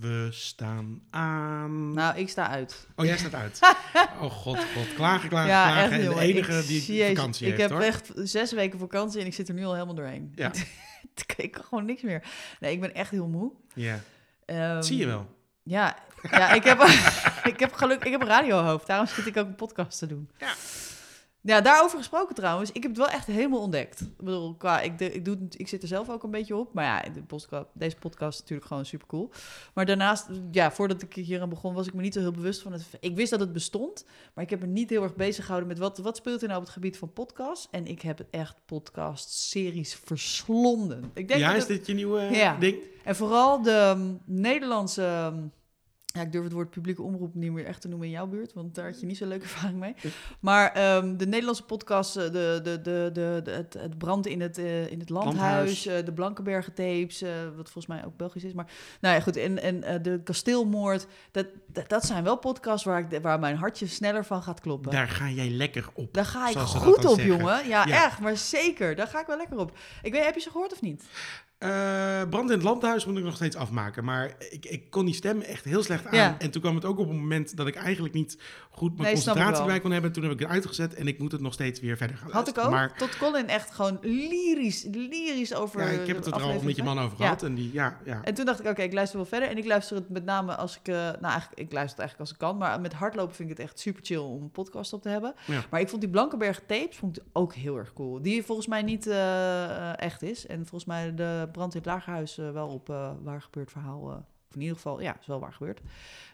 We staan aan. Nou, ik sta uit. Oh, jij staat uit. oh god, god. Klagen, klagen, Ja, klagen. echt, en de enige Ik- die Jezus, vakantie Ik heeft, heb hoor. echt zes weken vakantie en ik zit er nu al helemaal doorheen. Ja. ik kan gewoon niks meer. Nee, ik ben echt heel moe. Ja, Ehm, zie je wel. Ja, ja ik, heb, ik heb geluk, ik heb een radiohoofd. Daarom zit ik ook een podcast te doen. Ja. Ja, daarover gesproken trouwens. Ik heb het wel echt helemaal ontdekt. Ik bedoel, qua, ik, de- ik, doe, ik zit er zelf ook een beetje op. Maar ja, de podcast, deze podcast is natuurlijk gewoon super cool. Maar daarnaast, ja, voordat ik hier aan begon, was ik me niet zo heel bewust van het. Ik wist dat het bestond, maar ik heb me niet heel erg bezig gehouden met wat, wat speelt er nou op het gebied van podcasts. En ik heb het echt podcast-series verslonden. Ik denk Ja, dat is dit je nieuwe Ja. ding? en vooral de um, Nederlandse. um, ja, ik durf het woord publieke omroep niet meer echt te noemen in jouw buurt, want daar had je niet zo'n leuke ervaring mee. Maar ehm, de Nederlandse podcast, eh, de, de, de, de, de- het, het brand in het, eh, in het landhuis, Landhuis. eh, de Blankenbergen tapes, wat volgens mij ook Belgisch is. Maar nou ja, goed, en, en de kasteelmoord, dat, dat, dat zijn wel podcasts waar, ik, waar mijn hartje sneller van gaat kloppen. Daar ga jij lekker op. Daar ga ik goed op, zeggen. jongen. Ja, Ja. echt, maar zeker. Daar ga ik wel lekker op. Ik weet, heb je ze gehoord of niet? Eh, Brand in het Landhuis moet ik nog steeds afmaken. Maar ik, ik kon die stem echt heel slecht aan. Ja. En toen kwam het ook op een moment dat ik eigenlijk niet goed mijn Nee, concentratie erbij kon hebben. Toen heb ik het uitgezet en ik moet het nog steeds weer verder gaan Had ik ook. Maar Tot Colin echt gewoon lyrisch, lyrisch over. ja, ik heb het er al met je man over Ja. gehad. En die, ja, ja. En toen dacht ik, oké, ik luister wel verder. En ik luister het met name als ik... eh, nou, eigenlijk, ik luister het eigenlijk als ik kan. Maar met hardlopen vind ik het echt super chill om een podcast op te hebben. Ja. Maar ik vond die Blankenberg tapes vond ik ook heel erg cool. Die volgens mij niet eh, eh, echt is. En volgens mij de brand in het lagerhuis wel op waar gebeurd verhaal... in ieder geval, ja, is wel waar gebeurd.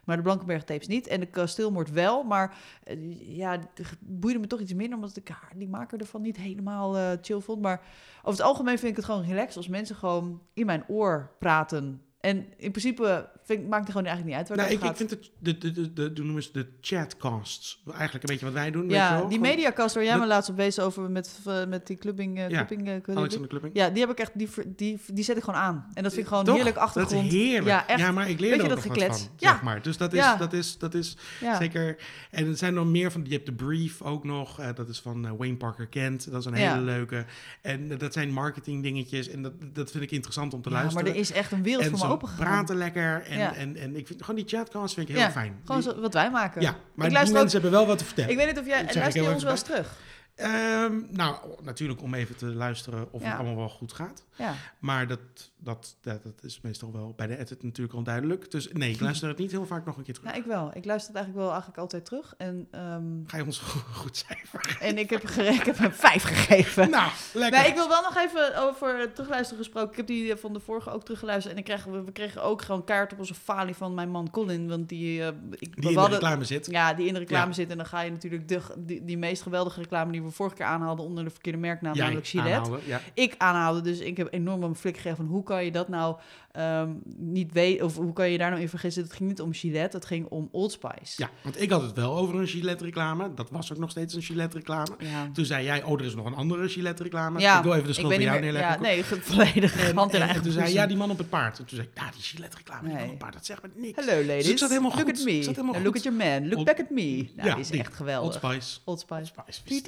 Maar de Blankenberg tapes niet. En de kasteelmoord wel. Maar eh, ja, boeide me toch iets minder. Omdat ik haar, die maker ervan niet helemaal eh, chill vond. Maar over het algemeen vind ik het gewoon relaxed. Als mensen gewoon in mijn oor praten. En in principe vind, maakt het gewoon eigenlijk niet uit waar Nou, ik, ik vind het, de, de, de, de, noemen ze de chatcasts. Eigenlijk een beetje wat wij doen. weet je ja, die mediacast waar jij me laatst op wees over met, met die clubbing... eh, Ja, clubbing, eh, clubbing- Alexander Klupping. Ja, die heb ik echt, die, die, die zet ik gewoon aan. En dat vind ik gewoon Toch? heerlijk Dat achtergrond. is heerlijk. Ja, echt. maar ik leer er ook dat nog wat van, Ja. zeg maar. Dus dat is, Ja. dat is, dat is Ja. zeker... En er zijn nog meer van... Je hebt de Brief ook nog. eh, dat is van Wayne Parker Kent. Dat is een Ja. hele leuke. En dat zijn marketing dingetjes. En dat, dat vind ik interessant om te Ja, maar luisteren. er is echt een wereld en voor me ze open gegaan. praten lekker. En, Ja. en, en ik vind gewoon die chatcasts vind ik heel Ja, fijn. Gewoon zo, wat wij maken. ja, maar die mensen hebben wel wat te vertellen. Ik weet niet of jij... Luister je ons wel eens terug? Ehm, nou, natuurlijk om even te luisteren of het allemaal wel goed gaat. Ja. Maar dat, dat, dat, dat is meestal wel bij de edit natuurlijk al duidelijk. Dus nee, ik luister het niet heel vaak nog een keer terug. Nou, ik wel. Ik luister het eigenlijk wel eigenlijk altijd terug. En, ehm, Ga je ons goed cijfer? en ik heb, ik heb hem vijf gegeven. Nou, lekker. Nee, ik wil wel nog even over terugluisteren gesproken. Ik heb die eh, van de vorige ook teruggeluisterd. En ik kreeg, we, we kregen ook gewoon kaart op onze falie van mijn man Colin. Want die... eh, ik, Die in de reclame zit. Ja, die in de reclame Ja. zit. En dan ga je natuurlijk de, die, die meest geweldige reclame die we vorige keer aanhaalden onder de verkeerde merknaam, namelijk Gillette. aanhouden, Ja. Ik aanhaalde, dus ik heb enorm mijn flik gegeven van hoe kan je dat nou ehm, niet weten, of hoe kan je daar nou in vergissen? Het ging niet om Gillette, het ging om Old Spice. ja, want ik had het wel over een Gillette-reclame. Dat was ook nog steeds een Gillette-reclame. Ja. Toen zei jij, oh, er is nog een andere Gillette-reclame. Ja, ik wil even de schuld bij jou meer- neerleggen. Ja, nee, volledig En, hand in en- eigen en toen zei ja, die man op het paard. En toen zei ik, ja, die Gillette-reclame, die man Nee. op het paard, dat zegt me niks. Hello ladies, Dus zat helemaal look goed. at me. Zat helemaal look goed. at your man, look Old- back at me. Nou, Ja, die is die. echt Old geweldig. Spice. Old Spice. Old Spice. Wist-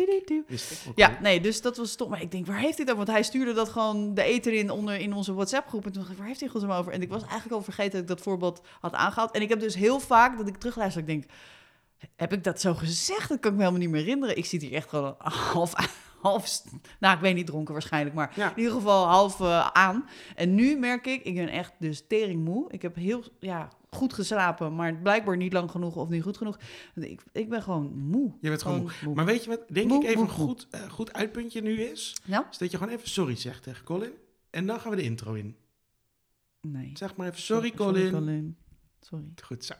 wist ik ook Ja, nee, dus dat was stom. Maar ik denk, waar heeft hij dat? Want hij stuurde dat gewoon de eten in, onder, in onze WhatsApp-groep. En toen dacht ik, waar heeft hij goed over? En ik was eigenlijk al vergeten dat ik dat voorbeeld had aangehaald. En ik heb dus heel vaak dat ik terugluister, ik denk, heb ik dat zo gezegd? Dat kan ik me helemaal niet meer herinneren. Ik zit hier echt gewoon half, half, nou, ik weet niet dronken waarschijnlijk, maar Ja. in ieder geval half eh, aan. En nu merk ik, ik ben echt dus tering moe. Ik heb heel, ja, goed geslapen, maar blijkbaar niet lang genoeg of niet goed genoeg. Ik, ik ben gewoon moe. Je bent gewoon moe. Maar weet je wat, denk Moe, ik even een goed, eh, goed uitpuntje nu is? Ja? Is dat je gewoon even sorry zegt tegen Colin. En dan gaan we de intro in. Nee. Zeg maar even sorry, Sorry, Colin. Colin. Sorry. Goed zo.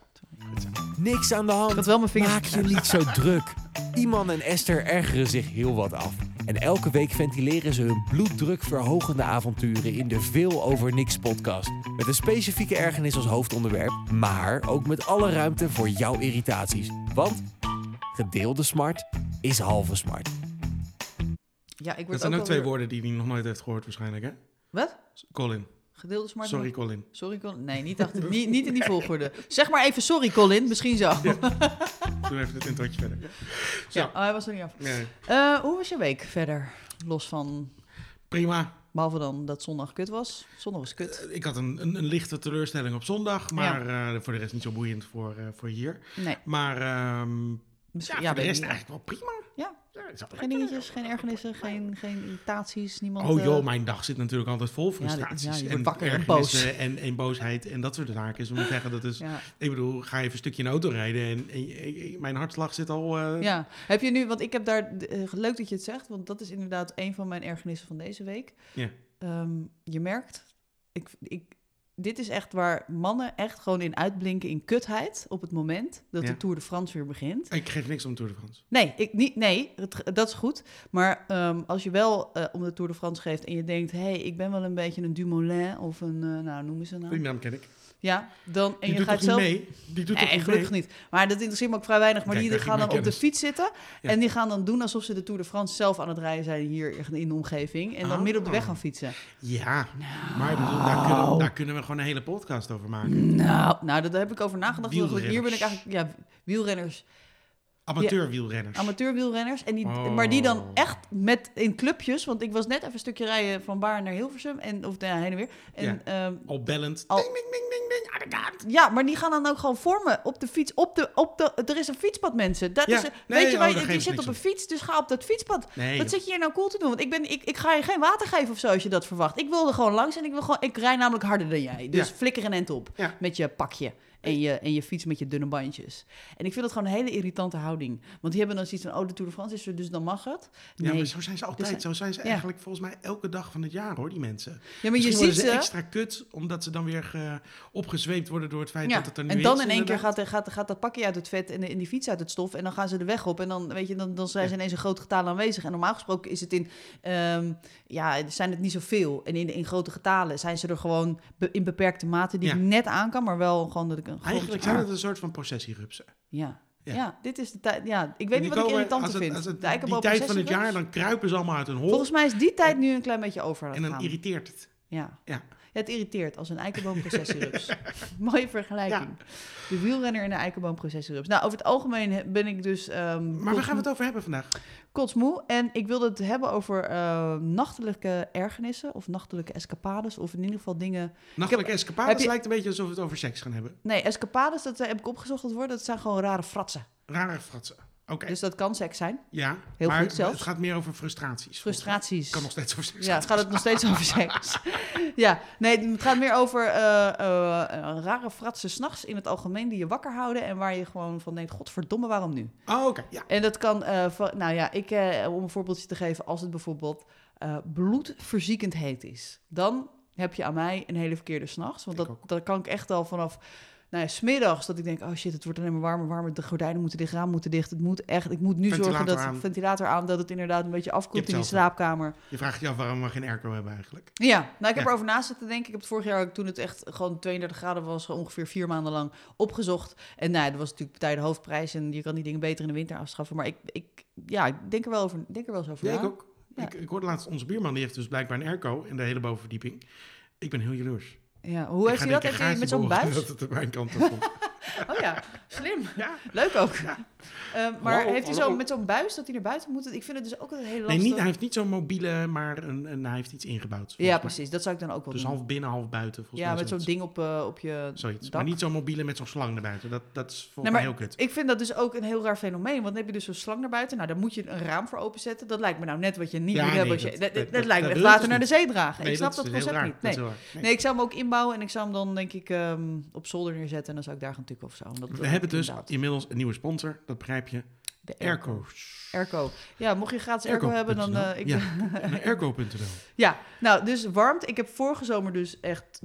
Goed zo. Niks aan de Ik hand. had wel mijn vingers Maak je niet zo druk. Iman en Esther ergeren zich heel wat af. En elke week ventileren ze hun bloeddrukverhogende avonturen in de Veel Over Niks podcast. Met een specifieke ergernis als hoofdonderwerp, maar ook met alle ruimte voor jouw irritaties. Want gedeelde smart is halve smart. Ja, ik word Dat zijn ook twee weer- woorden die hij nog nooit heeft gehoord waarschijnlijk, hè? Wat? Colin. Gedeelde smart? Sorry, Colin. Sorry, Colin. Nee, niet, achter, niet, niet in die volgorde. Zeg maar even sorry, Colin. Misschien zo. Ja. Doe even het introotje verder. Zo. oh, hij was er niet af. Nee. Eh, hoe was je week verder? Los van... Prima. Behalve dan dat zondag kut was. Zondag was kut. Eh, Ik had een, een, een lichte teleurstelling op zondag, maar eh, voor de rest niet zo boeiend voor, voor hier. Nee. Maar ehm, ja, voor de rest eigenlijk wel prima. Ja. Zat Geen dingetjes, geen ergernissen, geen, geen irritaties, niemand... Oh eh, joh, mijn dag zit natuurlijk altijd vol frustraties. ja, en wakker en ergernissen En, en boosheid en dat soort zaken. Dus ik moet zeggen, dat is... Ja. Ik bedoel, ga even een stukje in de auto rijden en, en- en- mijn hartslag zit al... eh, Ja, heb je nu, want ik heb daar, eh, leuk dat je het zegt, want dat is inderdaad een van mijn ergernissen van deze week. Ja. Ehm, je merkt, ik, ik, dit is echt waar mannen echt gewoon in uitblinken in kutheid op het moment dat Ja. de Tour de France weer begint. Ik geef niks om de Tour de France. Nee, ik, niet, nee het, dat is goed. Maar ehm, als je wel eh, om de Tour de France geeft en je denkt, hé, hey, ik ben wel een beetje een Dumoulin of een, eh, nou, noem eens een Die naam. naam ken ik. Ja, dan, en Die je gaat zelf... mee? Die doet Nee, niet gelukkig mee? niet. Maar dat interesseert me ook vrij weinig. Maar Kijk, die, gaan dan op de fiets zitten. Ja. En die gaan dan doen alsof ze de Tour de France zelf aan het rijden zijn hier in de omgeving. En dan Ah. midden op de weg gaan fietsen. Ja, maar daar, kunnen, daar kunnen we gewoon een hele podcast over maken. Nou, nou daar heb ik over nagedacht. Hier ben ik eigenlijk, ja, wielrenners, Amateurwielrenners. amateurwielrenners. En die, Oh. Maar die dan echt met in clubjes. Want ik was net even een stukje rijden van Baar naar Hilversum. En, of nou, heen en weer. En, ehm, Al bellend. Al- Ding, ding, ding, ding, ding. Aan de kant. Ja, maar die gaan dan ook gewoon vormen op de fiets. Op de, op de, er is een fietspad, mensen. Dat Ja, is, nee, weet je, oh, waar je, zit op een fiets, dus ga op dat fietspad. Nee, Wat zit je hier nou cool te doen? Want ik, ben, ik, ik ga je geen water geven of zo als je dat verwacht. Ik wil er gewoon langs en ik wil gewoon... Ik rij namelijk harder dan jij. Dus Ja. flikker een end op Ja. met je pakje. En je, en je fiets met je dunne bandjes. En ik vind dat gewoon een hele irritante houding. Want die hebben dan zoiets van... Oh, de Tour de France is er, dus dan mag het. Ja, Nee. maar zo zijn ze altijd. Dus- zo zijn ze ja. eigenlijk volgens mij elke dag van het jaar, hoor, die mensen. Ja, maar je ziet ze extra kut, omdat ze dan weer ge- opgezweept worden door het feit Ja, dat het er nu en dan is. in één keer gaat, gaat, gaat dat pakje uit het vet en, de- en die fiets uit het stof. En dan gaan ze de weg op. En dan, weet je, dan, dan zijn ze Ja. ineens een groot getal aanwezig. En normaal gesproken is het in, ehm, ja, zijn het niet zoveel. En in, in grote getalen zijn ze er gewoon be- in beperkte mate die Ja. ik net aan kan. Maar wel gewoon dat ik een Eigenlijk zijn het een soort van processierupsen. Ja. Ja. Ja. dit is de tijd. Ja, ik weet niet wat ik het- vind. als het De die tijd van het jaar, dan kruipen ze allemaal uit hun hol. Volgens mij is die tijd nu een klein beetje over en dan gaan. irriteert het. Ja. Ja. Het irriteert als een eikenboomprocessierups. Mooie vergelijking. De wielrenner en de eikenboomprocessierups. Nou, over het algemeen ben ik dus... ehm Maar waar gaan we het over hebben vandaag? Kotsmoe. En ik wilde het hebben over eh, nachtelijke ergernissen of nachtelijke escapades. Of in ieder geval dingen... Nachtelijke heb escapades je- lijkt een beetje alsof we het over seks gaan hebben. Nee, escapades, dat eh, heb ik opgezocht het woord. Dat zijn gewoon rare fratsen. Rare fratsen. Dus dat kan seks zijn. ja. heel maar goed zelfs. het gaat meer over frustraties. Frustraties. Het kan nog steeds over seks Ja, het gaat het nog steeds over seks. ja, nee, het gaat meer over eh, eh, rare fratsen s'nachts in het algemeen die je wakker houden en waar je gewoon van denkt, godverdomme, waarom nu? Oh, oké. Ja. En dat kan, eh, van- nou ja, ik, eh, om een voorbeeldje te geven, als het bijvoorbeeld eh bloedverziekend heet is, dan heb je aan mij een hele verkeerde s'nachts. Want Ik dat, ook. dat kan ik echt al vanaf, nou ja, smiddags, dat ik denk, oh shit, het wordt alleen maar warmer, warmer, de gordijnen moeten dicht, raam moeten dicht. Het moet echt, ik moet nu zorgen dat aan. ventilator aan, dat het inderdaad een beetje Je afkoelt in je slaapkamer. Je vraagt je af waarom we geen airco hebben eigenlijk. Ja, nou ik heb Ja. erover na zitten denken. Ik heb het vorig jaar, toen het echt gewoon 32 graden was, ongeveer vier maanden lang opgezocht. En nou, ja, dat was natuurlijk partij de hoofdprijs en je kan die dingen beter in de winter afschaffen. Maar ik, ik, ja, ik denk er wel, over, denk er wel eens over Ja, na. ik ook. Ja. Ik, ik hoorde laatst, onze buurman die heeft dus blijkbaar een airco in de hele bovenverdieping. Ik ben heel jaloers. Ja, hoe heeft hij dat? Heeft hij met zo'n buis? Dat het aan mijn kant op komt. Oh ja, slim. ja. Leuk ook. Eh, maar heeft hij zo met zo'n buis dat hij naar buiten moet? Ik vind het dus ook een hele Nee, lastig. niet, hij heeft niet zo'n mobiele, maar een, een, hij heeft iets ingebouwd. ja, precies. Dat zou ik dan ook wel Dus doen. half binnen, half buiten. Volgens ja, met zo'n ding op, eh, op je Zoiets. dak. Maar niet zo'n mobiele met zo'n slang erbuiten. Dat, dat is volgens Nee, mij heel kut. Ik vind dat dus ook een heel raar fenomeen. Want dan heb je dus zo'n slang naar buiten. Nou, dan moet je een raam voor openzetten. Dat lijkt me nou net wat je niet Ja, moet nee, hebben. Als je, dat- dat, dat- dat, dat- lijkt me dat echt water dus naar de zee dragen. Nee, ik snap dat, heel concept niet. Dat Nee. heel. Nee. nee, ik zou hem ook inbouwen en ik zou hem dan denk ik op zolder neerzetten. En dan zou ik daar gaan tukken of zo. Omdat We hebben dus inderdaad- inmiddels een nieuwe sponsor. Dat begrijp je. de Airco's. Airco. Ja, mocht je gratis airco hebben, dan... eh, ik, Ja, airco.nl. Ja, nou, dus warmte. Ik heb vorige zomer dus echt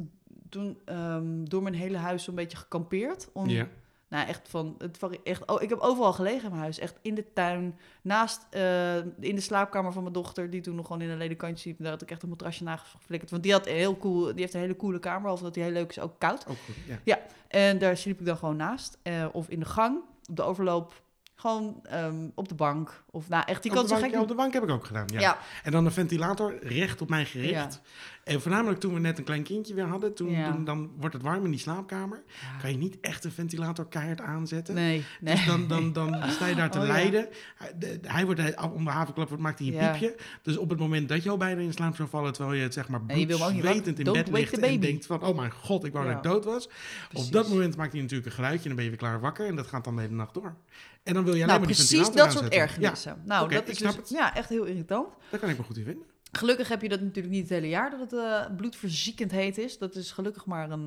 toen ehm, door mijn hele huis zo'n beetje gekampeerd. Om, Ja. Nou, echt van, het echt, oh, ik heb overal gelegen in mijn huis. Echt in de tuin, naast, eh, in de slaapkamer van mijn dochter, die toen nog gewoon in een ledekantje sliep. Daar had ik echt een matrasje naast geflikkerd. Want die, had een heel cool, die heeft een hele coole kamer, behalve dat die heel leuk is, ook koud. Ook goed. Ja. En daar sliep ik dan gewoon naast. Eh, of in de gang, op de overloop. Gewoon ehm, op de bank. Of nou, echt, die op, kan zo bank, gek ja, op de bank heb ik ook gedaan, ja. Ja. En dan een ventilator recht op mij gericht. Ja. En voornamelijk toen we net een klein kindje weer hadden, toen, Ja. toen dan wordt het warm in die slaapkamer. Ja. Kan je niet echt een ventilator keihard aanzetten. Nee, nee. Dus dan, dan, dan sta je daar te Oh, lijden. Hij, de- hij wordt hij- om de havenklap wordt, maakt hij een piepje. Dus op het moment dat je al bijna in slaap zou vallen, terwijl je het zeg maar bloedzwetend in bed ligt en denkt van, oh mijn god, ik wou dat ik dood was. Precies. Op dat moment maakt hij natuurlijk een geluidje en dan ben je weer klaar wakker. En dat gaat dan de hele nacht door. En dan wil je alleen Nou, maar precies dat soort aanzetten. ergernissen. Nou, dat is dus, ja, echt heel irritant. Dat kan ik me goed in vinden. Gelukkig heb je dat natuurlijk niet het hele jaar dat het eh, bloedverziekend heet is. Dat is gelukkig maar een,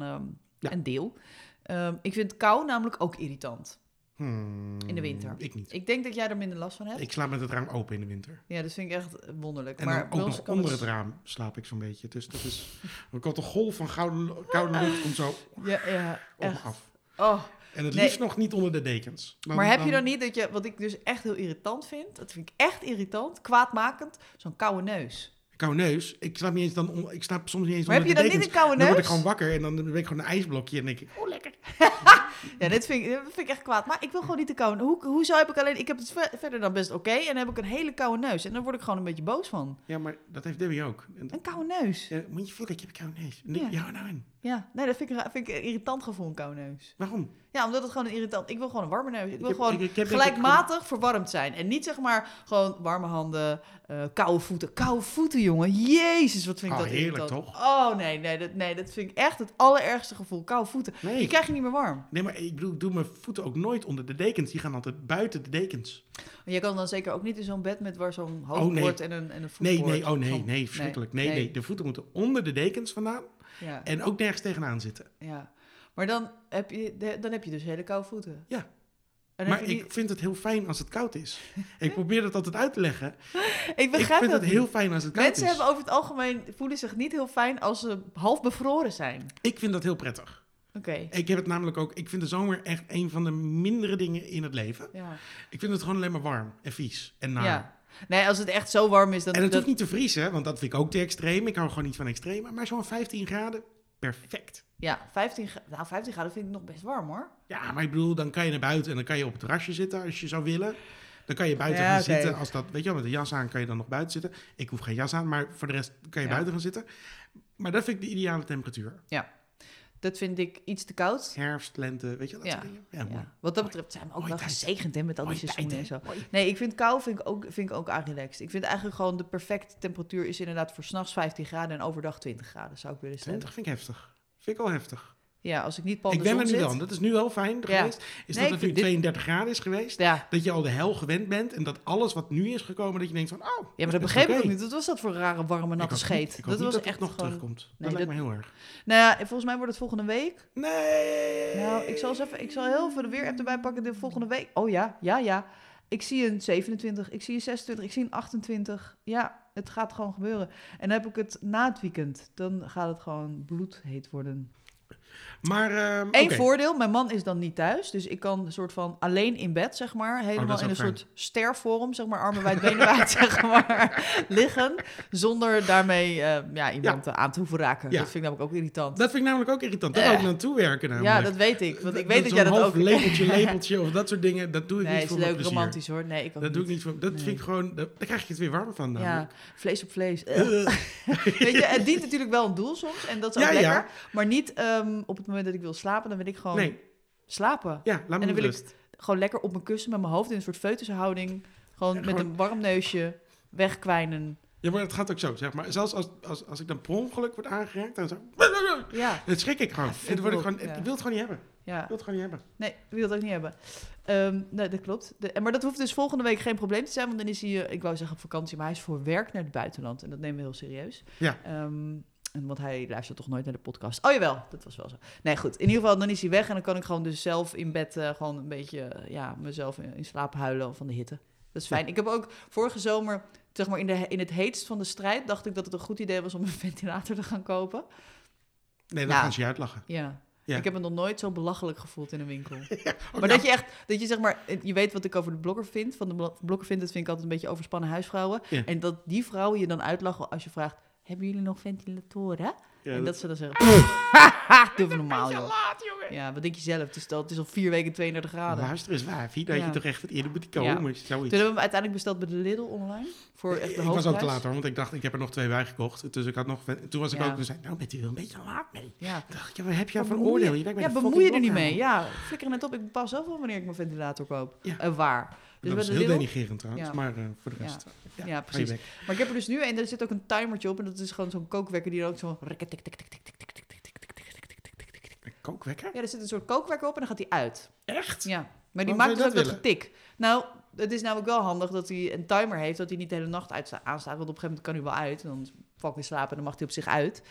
Ja. een deel. Ehm, ik vind kou namelijk ook irritant. Hmm, In de winter. Ik niet. Ik denk dat jij er minder last van hebt. Ik slaap met het raam open in de winter. Ja, dat vind ik echt wonderlijk. En maar dan ook nog onder het- het raam slaap ik zo'n beetje. Dus dat is... Er komt een golf van koude, koude lucht komt zo Ja, ja, echt. af. Oh. En het Nee. liefst nog niet onder de dekens. Dan- Maar heb je dan niet dat je, wat ik dus echt heel irritant vind, dat vind ik echt irritant, kwaadmakend, zo'n koude neus. Koude neus. Ik slaap niet eens dan... Ik slaap soms niet eens Maar heb je dan de niet een koude Dan word ik neus? gewoon wakker en dan ben ik gewoon een ijsblokje en denk ik... Oh, lekker. Ja, dit vind, ik, dit vind ik echt kwaad. Maar ik wil gewoon niet te koude. Hoe, hoezo heb ik alleen... Ik heb het ver- verder dan best oké. en dan heb ik een hele koude neus. En dan word ik gewoon een beetje boos van. Ja, maar dat heeft Debbie ook. En, Een koude neus. ja, moet je voelen, ik heb een koude neus. Nee, Ja. ja, nou en. Ja, nee, dat vind ik, vind ik een irritant gevoel, een koude neus. Waarom? Ja, omdat het gewoon een irritant... Ik wil gewoon een warme neus. Ik wil gewoon ik- ik heb denk ik gelijkmatig verwarmd zijn. En niet zeg maar gewoon warme handen, eh, koude voeten. Koude voeten, jongen. Jezus, wat vind ik Oh, dat heerlijk, irritant. toch? Oh, nee, nee dat, nee, dat vind ik echt het allerergste gevoel. Koude voeten. Nee. Die krijg je niet meer warm. Nee, maar ik bedoel, ik doe mijn voeten ook nooit onder de dekens. Die gaan altijd buiten de dekens. En je kan dan zeker ook niet in zo'n bed met waar zo'n Oh, hoofdbord nee. en een, en een Nee, voetbord. nee, oh nee, Zo'n- nee, verschrikkelijk. Nee, nee, de voeten moeten onder de dekens vandaan Ja, en ook nergens tegenaan zitten. ja. Maar dan heb, je, dan heb je dus hele koude voeten. Ja. Maar ik vind het heel fijn als het koud is. ik probeer dat altijd uit te leggen. ik Ik begrijp vind dat het heel fijn als het koud Mensen is. hebben over het algemeen voelen zich niet heel fijn als ze half bevroren zijn. Ik vind dat heel prettig. Oké. Ik heb het namelijk ook... Ik vind de zomer echt een van de mindere dingen in het leven. Ja. Ik vind het gewoon alleen maar warm en vies en naar. ja. Nee, als het echt zo warm is, dan... En het dat- hoeft niet te vriezen, want dat vind ik ook te extreem. Ik hou gewoon niet van extreme. Maar zo'n 15 graden, perfect. Ja, 15, gra- nou, 15 graden vind ik nog best warm hoor. Ja, maar ik bedoel, dan kan je naar buiten en dan kan je op het terrasje zitten als je zou willen. Dan kan je buiten Ja, gaan zitten. Als dat, weet je wel, met een jas aan kan je dan nog buiten zitten. Ik hoef geen jas aan, maar voor de rest kan je Ja. buiten gaan zitten. Maar dat vind ik de ideale temperatuur. Dat vind ik iets te koud. Herfst, lente, weet je dat Ja. soort dingen. Ja. Ja. Wat dat betreft zijn we ook wel tijd, gezegend hè, met al die seizoenen en zo. Mooi. Nee, ik vind kou vind ik ook, vind ik ook aanrelaxed. Ik vind eigenlijk gewoon de perfecte temperatuur is inderdaad voor s'nachts 15 graden en overdag 20 graden, zou ik willen stellen. 20 vind ik heftig. Vind ik wel heftig. Ja, als ik niet pal ik ben er nu dan. Dat is nu wel fijn Ja. geweest. Is Nee, dat het nu vind dit- 32 graden is geweest. Ja. Dat je al de hel gewend bent. En dat alles wat nu is gekomen, dat je denkt van, oh, ja, maar dat begreep ik ook niet. Wat was dat voor rare, warme, natte scheet? dat was dat echt nog gewoon... terugkomt. Dat Nee, lijkt dat- me heel erg. Nou ja, volgens mij wordt het volgende week. Nee. Nou, ik zal eens even, ik zal heel veel de weer erbij pakken de volgende week. Oh ja, ja, ja. Ik zie een 27, ik zie een 26, ik zie een 28. Ja, het gaat gewoon gebeuren. En dan heb ik het na het weekend. Dan gaat het gewoon bloedheet worden. Maar, ehm Eén voordeel, mijn man is dan niet thuis. Dus ik kan een soort van alleen in bed, zeg maar. Helemaal Oh, is in een fijn. soort stervorm, zeg maar. Armen wijd, benen wijd, zeg maar. Liggen. Zonder daarmee eh, ja, iemand eh, aan te hoeven raken. Ja. Dat vind ik namelijk ook irritant. Dat vind ik namelijk ook irritant. Daar Eh. wil ik naartoe werken namelijk. ja, dat weet ik. Want ik weet dat jij dat ook... lepeltje, lepeltje of dat soort dingen, dat doe ik Nee, niet is voor mijn leuk plezier. romantisch hoor. Nee, ik ook Dat doe ik niet. voor... Dat Nee. vind ik gewoon... Daar krijg je het weer warm van Ja, namelijk. vlees op vlees. Eh. Weet je, het dient natuurlijk wel een doel soms. En dat is ook Ja, ja. lekker. Maar niet op het moment dat ik wil slapen. Dan wil ik gewoon Nee, slapen. ja, laat me En dan wil ik gewoon lekker op mijn kussen met mijn hoofd in een soort feutushouding. Gewoon Ja, met gewoon- een warm neusje wegkwijnen. Ja, maar het gaat ook zo, zeg maar. Zelfs als, als, als ik dan per ongeluk word aangeraakt, dan zo... Ja, Dan schrik ik gewoon. Ja, En dan word ik, gewoon ja. wil het gewoon niet hebben. ja. Ik wil het gewoon niet hebben. Nee, ik wil het ook niet hebben. Ehm, nee, dat klopt. De, maar dat hoeft dus volgende week geen probleem te zijn. Want dan is hij, eh, ik wou zeggen op vakantie, maar hij is voor werk naar het buitenland. En dat nemen we heel serieus. Ja. Ehm, want hij luistert toch nooit naar de podcast. Oh jawel, dat was wel zo. Nee, goed. In ieder geval, dan is hij weg. En dan kan ik gewoon dus zelf in bed eh, gewoon een beetje, eh, ja, mezelf in, in slaap huilen van de hitte. Dat is fijn. Ik heb ook vorige zomer, zeg maar in, de, in het heetst van de strijd, dacht ik dat het een goed idee was om een ventilator te gaan kopen. Nee, dan Ja. gaan ze je uitlachen. Ja. Ja. Ik heb me nog nooit zo belachelijk gevoeld in een winkel. Maar nou, dat je echt, dat je zeg maar, je weet wat ik over de blogger vind. Van de blo- blogger vind, dat vind ik altijd een beetje overspannen huisvrouwen. Ja. En dat die vrouwen je dan uitlachen als je vraagt, hebben jullie nog ventilatoren? Ja, en dat- dat ze dan zeggen, doe even normaal joh. laat, jongen. Ja, wat denk je zelf? Het is, al, het is al vier weken 32 graden. Luister eens, waar. Wie dat Ja. je toch echt wat eerder moet Ja. komen. Zoiets. Toen hebben we hem uiteindelijk besteld bij de Lidl online. Voor echt de ik was ook te laat hoor, want ik dacht, ik heb er nog twee bij gekocht. Dus ik had nog, toen was ik Ja. ook, toen zei nou bent u wel een beetje laat mee. Ja, Toen dacht ik, ja, wat heb je voor oordeel? je- ja bemoei je er niet mee. Ja, flikker net op. Ik bepaal zelf wel wanneer ik mijn ventilator koop. Ja. En waar. Dus dat is heel Lidl... denigrerend trouwens, Ja. maar eh, voor de Ja. rest. Ja, precies. Maar ik heb er dus nu en er zit ook een timertje op. En dat is gewoon zo'n kookwekker die dan ook zo... Een kookwekker? Ja, er zit een soort kookwekker op en dan gaat hij uit. Echt? Ja, maar die Waarom maakt dus ook dat getik. Nou, het is namelijk wel handig dat hij een timer heeft, dat hij niet de hele nacht aanstaat. Want op een gegeven moment kan hij wel uit. En dan ik weer slapen en dan mag hij op zich uit.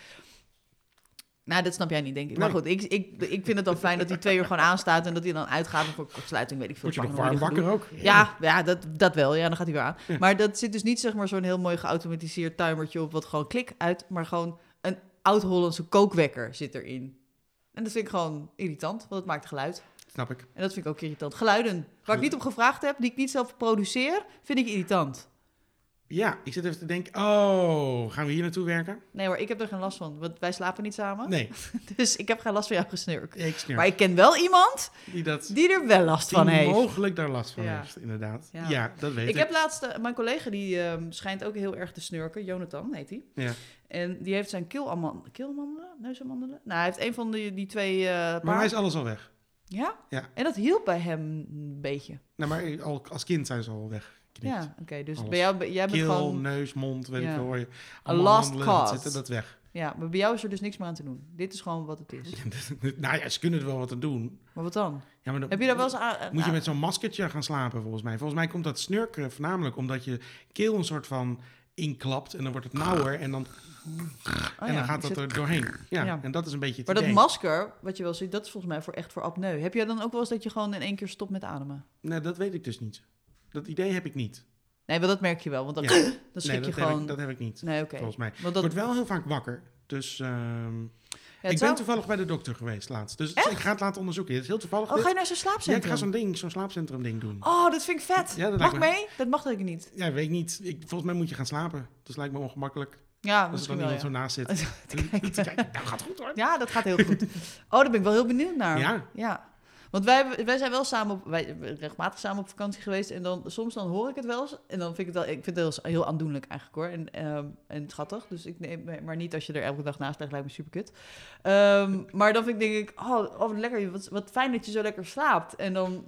Nou, dat snap jij niet, denk ik. Maar Nee. goed, ik, ik, ik vind het dan fijn dat hij twee uur gewoon aanstaat en dat hij dan uitgaat. Voor kortsluiting weet ik veel. Word je nog warm wakker ook? Ja, ja dat, dat wel. Ja, dan gaat hij weer aan. Ja. Maar dat zit dus niet zeg maar zo'n heel mooi geautomatiseerd timertje op wat gewoon klik uit, maar gewoon een oud-Hollandse kookwekker zit erin. En dat vind ik gewoon irritant, want het maakt geluid. Snap ik. En dat vind ik ook irritant. Geluiden waar ik niet op gevraagd heb, die ik niet zelf produceer, vind ik irritant. Ja, ik zit even te denken, oh, gaan we hier naartoe werken? Nee hoor, ik heb er geen last van, want wij slapen niet samen. Nee, Dus ik heb geen last van jouw gesnurk. ik snurk. Maar ik ken wel iemand Die dat die er wel last van heeft. mogelijk daar last van Ja. heeft, inderdaad. Ja. Ja, dat weet ik. Ik heb laatst, eh, mijn collega die ehm, schijnt ook heel erg te snurken, Jonathan heet hij. Ja. En die heeft zijn keelamandelen, keelamandelen, neusamandelen? Nou, hij heeft een van die, die twee eh Maar hij is alles al weg. Ja? Ja. En dat hielp bij hem een beetje. Nou, maar al, als kind zijn ze al weg. Ja, oké. dus Alles. bij jou, jij bent Keel, gewoon... neus, mond, weet Ja. ik veel. Hoor je. A dat cause. Zitten, dat weg. Ja, maar bij jou is er dus niks meer aan te doen. Dit is gewoon wat het is. nou ja, ze kunnen er wel wat aan doen. Maar wat dan? Ja, maar dan, Heb je daar wel eens aan... Moet je met zo'n maskertje gaan slapen, volgens mij. Volgens mij komt dat snurken voornamelijk omdat je keel een soort van inklapt. En dan wordt het nauwer en dan, Oh en ja, dan gaat dat er doorheen. Ja, Ja. en dat is een beetje het Maar dat idee. masker, wat je wel ziet, dat is volgens mij voor echt voor apneu. Heb jij dan ook wel eens dat je gewoon in één keer stopt met ademen? Nee, dat weet ik dus niet. Dat idee heb ik niet. Nee, maar dat merk je wel, want dan, Ja. dan Nee, schrik dat, je heb gewoon... ik, dat heb ik niet, Nee, oké. volgens mij. Want Ik dat... word wel heel vaak wakker. Dus ehm, Ja, ik zou- ben toevallig bij de dokter geweest laatst. Dus ik ga het laten onderzoeken. Het is heel toevallig. Oh, dit. ga je naar zo'n ja, ik slaapcentrum? ga zo'n ding, zo'n slaapcentrum ding doen. Oh, dat vind ik vet. Ja, dat Mag me- mee? Dat mag ik niet. Ja, weet ik niet. Ik, volgens mij moet je gaan slapen. Dus lijkt me ongemakkelijk. Ja, Als er dan wel, iemand ja. zo naast zit. Te kijken. Nou, gaat goed hoor. Ja, dat gaat heel goed. Oh, daar ben ik wel heel benieuwd naar. Ja. Ja. Want wij, wij zijn wel samen op, wij regelmatig samen op vakantie geweest. En dan soms dan hoor ik het wel eens. En dan vind ik het wel, ik vind het heel, heel aandoenlijk eigenlijk hoor. En, ehm, en schattig. Dus ik neem, maar niet als je er elke dag naast ligt, lijkt me super kut. maar dan vind ik, denk ik, oh, oh wat lekker. Wat, wat fijn dat je zo lekker slaapt. En dan,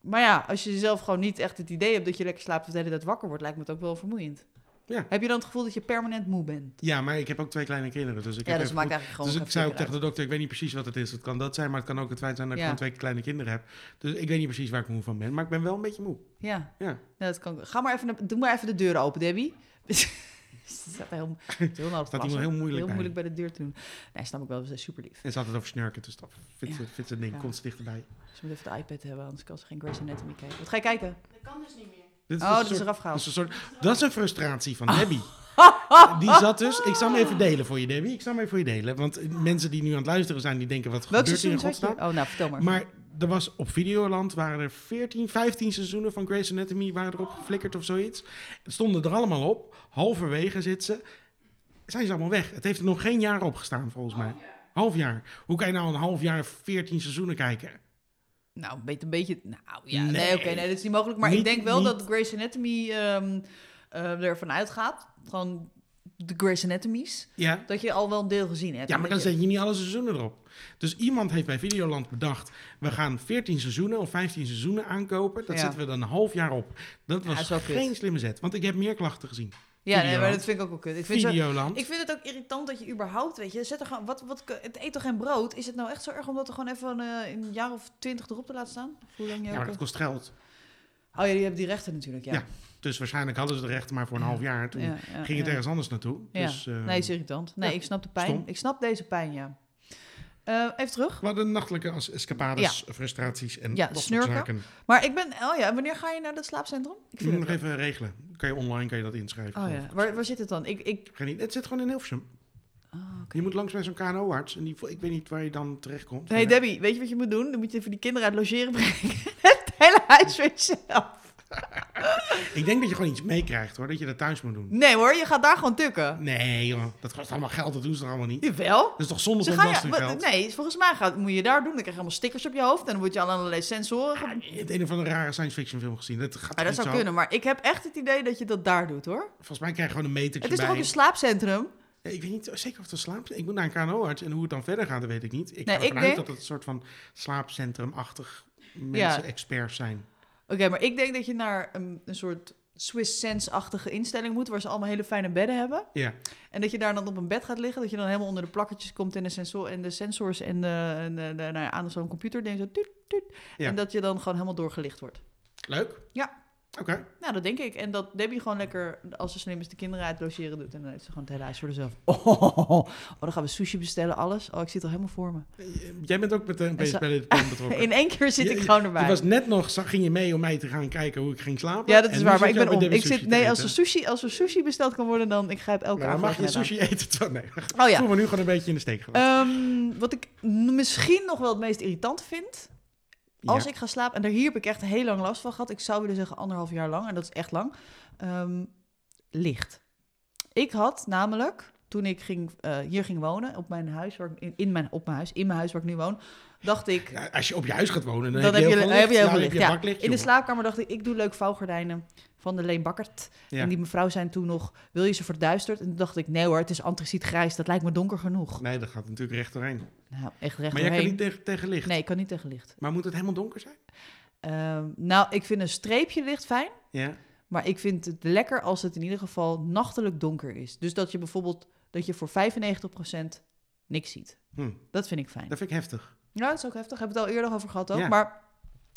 maar ja, als je zelf gewoon niet echt het idee hebt dat je lekker slaapt of de hele tijd wakker wordt, lijkt me het ook wel vermoeiend. Ja. Heb je dan het gevoel dat je permanent moe bent? Ja, maar ik heb ook twee kleine kinderen. Dus ik Ja, heb dus maakt eigenlijk gewoon Dus ik zei ook tegen de dokter, ik weet niet precies wat het is. Het kan dat zijn, maar het kan ook het feit zijn dat ik gewoon twee kleine kinderen heb. Dus ik weet niet precies waar ik moe van ben. Maar ik ben wel een beetje moe. Ja. Ja. Ja, dat kan. Ga maar even, doe maar even de deur open, Debbie. Het staat heel, het is heel nodig Staat iemand heel moeilijk heel bij. moeilijk bij de deur te doen. Nee, snap ik wel. Ze zijn super lief. En ze had het over snurken, dus dat vindt, Ja. ze, vindt ze een ding. Ja. Komt ze dichterbij. Ze moet even de iPad hebben, anders kan ze geen Grey's Anatomy kijken. Wat ga je kijken? Dat kan dus niet meer. Dit Oh, dat is eraf dat gehaald. is een soort, dat is een frustratie van Debbie. Die zat dus, ik zal hem even delen voor je Debbie. Ik zal hem even voor je delen. Want mensen die nu aan het luisteren zijn, die denken wat Welk gebeurt hier in godsnaam. Oh, nou, vertel maar. Maar er was op Videoland waren er 14, 15 seizoenen van Grey's Anatomy waren erop geflikkerd of zoiets. Het stonden er allemaal op. Halverwege zit ze. Zijn ze allemaal weg. Het heeft er nog geen jaar op gestaan volgens mij. Half jaar. Hoe kan je nou een half jaar 14 seizoenen kijken? Nou, een beetje, een beetje... Nou ja, nee, Nee. oké, nee, dat is niet mogelijk. Maar ik denk wel niet- dat Grey's Anatomy ehm eh, ervan uitgaat. Gewoon de Grey's Anatomies. Ja. Dat je al wel een deel gezien hebt. Ja, maar dan je- zet je niet alle seizoenen erop. Dus iemand heeft bij Videoland bedacht... we gaan 14 seizoenen of 15 seizoenen aankopen. Dat Ja. zetten we dan een half jaar op. Dat was kut. geen slimme zet. Want ik heb meer klachten gezien. Ja, nee, maar dat vind ik ook wel kut. Ik vind, zo, ik vind het ook irritant dat je überhaupt, weet je, zet er gewoon, wat, wat, het eet toch geen brood? Is het nou echt zo erg om dat er gewoon even eh, een jaar of twintig erop te laten staan? Hoe lang je Ja, maar dat kost geld. Oh ja, die hebben die rechten natuurlijk, ja. Ja, Dus waarschijnlijk hadden ze de rechten maar voor een half jaar. Toen Ja, ja, ging het ergens anders naartoe. Dus, eh, Nee, is irritant. Nee, ik snap de pijn. stom. Ik snap deze pijn, ja. Eh, even terug. Hadden nachtelijke as- escapades, frustraties en Ja, dat snurken. Maar ik ben, oh ja, wanneer ga je naar het slaapcentrum? Ik vind moet het nog even regelen. Kan je online kan je dat inschrijven. Oh ja, waar, waar zit het dan? Ik, ik, Geen idee. Het zit gewoon in Hilversum. oh, oké. Je moet langs bij zo'n KNO-arts. En die, ik weet niet waar je dan terechtkomt. Hey Ja. Debbie, weet je wat je moet doen? Dan moet je even die kinderen uit logeren brengen. het hele huis voor jezelf. Ik denk dat je gewoon iets meekrijgt hoor, dat je dat thuis moet doen. Nee hoor, je gaat daar gewoon tukken. Nee joh, dat kost allemaal geld, dat doen ze toch allemaal niet? Jawel. Dat is toch zonde Ze van gaan je, belastinggeld? wat- nee, volgens mij gaat, moet je daar doen. Dan krijg je allemaal stickers op je hoofd. En dan word je aan allerlei sensoren. ge- Je hebt een of andere rare science fiction film gezien. Dat gaat toch dat zou zo? kunnen. Maar ik heb echt het idee dat je dat daar doet hoor. Volgens mij krijg je gewoon een metertje Het is bij. toch ook een slaapcentrum? Ja, ik weet niet zeker of het slaap... Ik moet naar een KNO-arts en hoe het dan verder gaat, dat weet ik niet. Ik Nee, ga ervan ik uit denk- dat het een soort van slaapcentrumachtig Ja. mensen-experts zijn. Oké, maar ik denk dat je naar een, een soort Swiss Sense-achtige instelling moet. Waar ze allemaal hele fijne bedden hebben. Ja, En dat je daar dan op een bed gaat liggen. Dat je dan helemaal onder de plakketjes komt en de, sensor, en de sensors en, de, en de, de- nou ja, aan zo'n computer. Denk zo, tuut, tuut. Ja. En dat je dan gewoon helemaal doorgelicht wordt. leuk. Ja. Oké. Nou, dat denk ik. En dat Debbie gewoon lekker, als ze slim is, de kinderen uit logeren doet. En dan heeft ze gewoon het hele huis voor zichzelf. Oh, dan gaan we sushi bestellen, alles. Oh, ik zit al helemaal voor me. Eh, Jij bent ook meteen bezig bij dit plan betrokken. In één keer zit Je- ik gewoon Je erbij. was net nog, zag, ging je mee om mij te gaan kijken hoe ik ging slapen. Ja, dat is waar, maar ik je ben om. Ik zit, nee, als er, sushi, als er sushi besteld kan worden, dan ik grijp elke Nou, mag je sushi eten. terwijl- Nee, Oh ik ja. voel me nu gewoon een beetje in de steek gelaten. Ehm, wat ik misschien nog wel het meest irritant vind. Als Ja. ik ga slapen, en daar hier heb ik echt heel lang last van gehad. Ik zou willen zeggen anderhalf jaar lang, en dat is echt lang. Ehm, licht. Ik had namelijk, toen ik ging, eh, hier ging wonen, op mijn huis, waar ik, in, in mijn, op mijn huis, in mijn huis waar ik nu woon, dacht ik, Ja, als je op je huis gaat wonen, dan, dan heb je heel veel heb je licht. veel Nou, licht. je Ja. In de slaapkamer dacht ik, ik doe leuk vouwgordijnen van de Leen Bakkert. Ja. En die mevrouw zei toen nog, wil je ze verduisterd? En toen dacht ik, nee hoor, het is antraciet grijs, dat lijkt me donker genoeg. Nee, dat gaat natuurlijk recht doorheen. Nou, echt recht Maar jij kan niet tegen, tegen licht. Nee, ik kan niet tegen licht. Maar moet het helemaal donker zijn? Ehm, nou, ik vind een streepje licht fijn. Ja. Maar ik vind het lekker als het in ieder geval nachtelijk donker is. Dus dat je bijvoorbeeld dat je voor 95% niks ziet. Hm, Dat vind ik fijn. dat vind ik heftig. Ja, dat is ook heftig. Heb het al eerder over gehad ook. Ja. Maar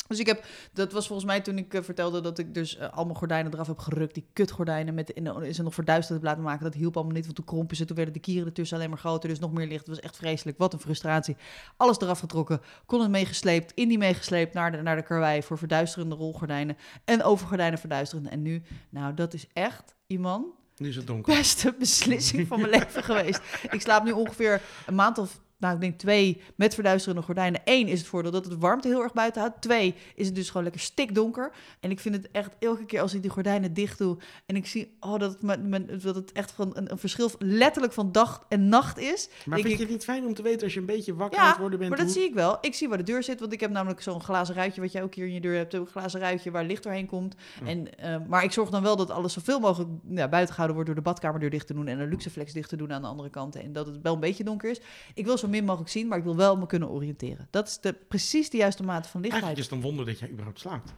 dus ik heb, dat was volgens mij toen ik eh, vertelde dat ik dus eh, allemaal gordijnen eraf heb gerukt. Die kutgordijnen met in, is er nog verduisterd laten maken. Dat hielp allemaal niet, want toen krompen ze. Toen werden de kieren ertussen alleen maar groter. Dus nog meer licht. Het was echt vreselijk. Wat een frustratie. Alles eraf getrokken. Kon het meegesleept. In die meegesleept naar de, naar de karwei voor verduisterende rolgordijnen. En overgordijnen verduisterende. En nu, nou dat is echt iemand Nu is het donker. beste beslissing van mijn leven geweest. Ik slaap nu ongeveer een maand of, nou ik denk twee, met verduisterende gordijnen. Eén is het voordeel dat het warmte heel erg buiten houdt. Twee is het dus gewoon lekker stikdonker. En ik vind het echt elke keer als ik die gordijnen dicht doe en ik zie oh, dat, het, me- me- dat het echt van een, een verschil letterlijk van dag en nacht is. Maar vind je het niet fijn om te weten als je een beetje wakker Ja, aan het worden bent? Maar dat hoe- zie ik wel. Ik zie waar de deur zit, want ik heb namelijk zo'n glazen ruitje, wat jij ook hier in je deur hebt, een glazen ruitje waar licht doorheen komt. En, eh, maar ik zorg dan wel dat alles zoveel mogelijk ja, buiten gehouden wordt door de badkamerdeur dicht te doen en een luxeflex dicht te doen aan de andere kant. En dat het wel een beetje donker is. Ik wil zo min mogelijk zien, maar ik wil wel me kunnen oriënteren. Dat is de, precies de juiste mate van lichtheid. Eigenlijk is het een wonder dat jij überhaupt slaapt.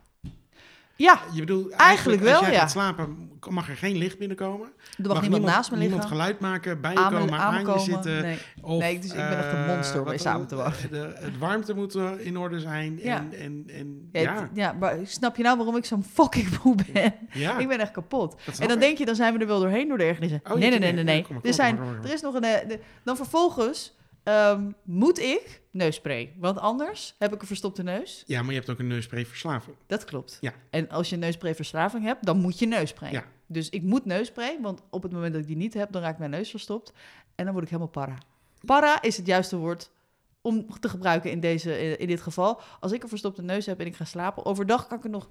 Ja, Je bedoelt, Eigenlijk wel, jij ja. gaat slapen, mag er geen licht binnenkomen. er mag, niemand naast me liggen. Niemand geluid maken, bij je aan me, komen, aan je zitten. Nee. Of, Nee, dus ik ben echt een eh, monster om mee samen te wonen. De, het warmte moet eh, in orde zijn. Ja. En, en, en, Ja, ja, het- ja, maar snap je nou waarom ik zo'n fucking moe ben? ja. Ik ben echt kapot. En dan ik. denk je, dan zijn we er wel doorheen door de ergernissen. Oh, nee, nee, nee, nee, nee. Er, zijn, er is nog een... eh, de- dan vervolgens ehm, moet ik neusspray. Want anders heb ik een verstopte neus. Ja, maar je hebt ook een neusspray-verslaving. Dat klopt. Ja. En als je neusprayverslaving hebt, dan moet je neusspray. Ja. Dus ik moet neusspray, want op het moment dat ik die niet heb, dan raakt mijn neus verstopt. En dan word ik helemaal para. Para is het juiste woord om te gebruiken in, deze, in dit geval. Als ik een verstopte neus heb en ik ga slapen, overdag kan ik er nog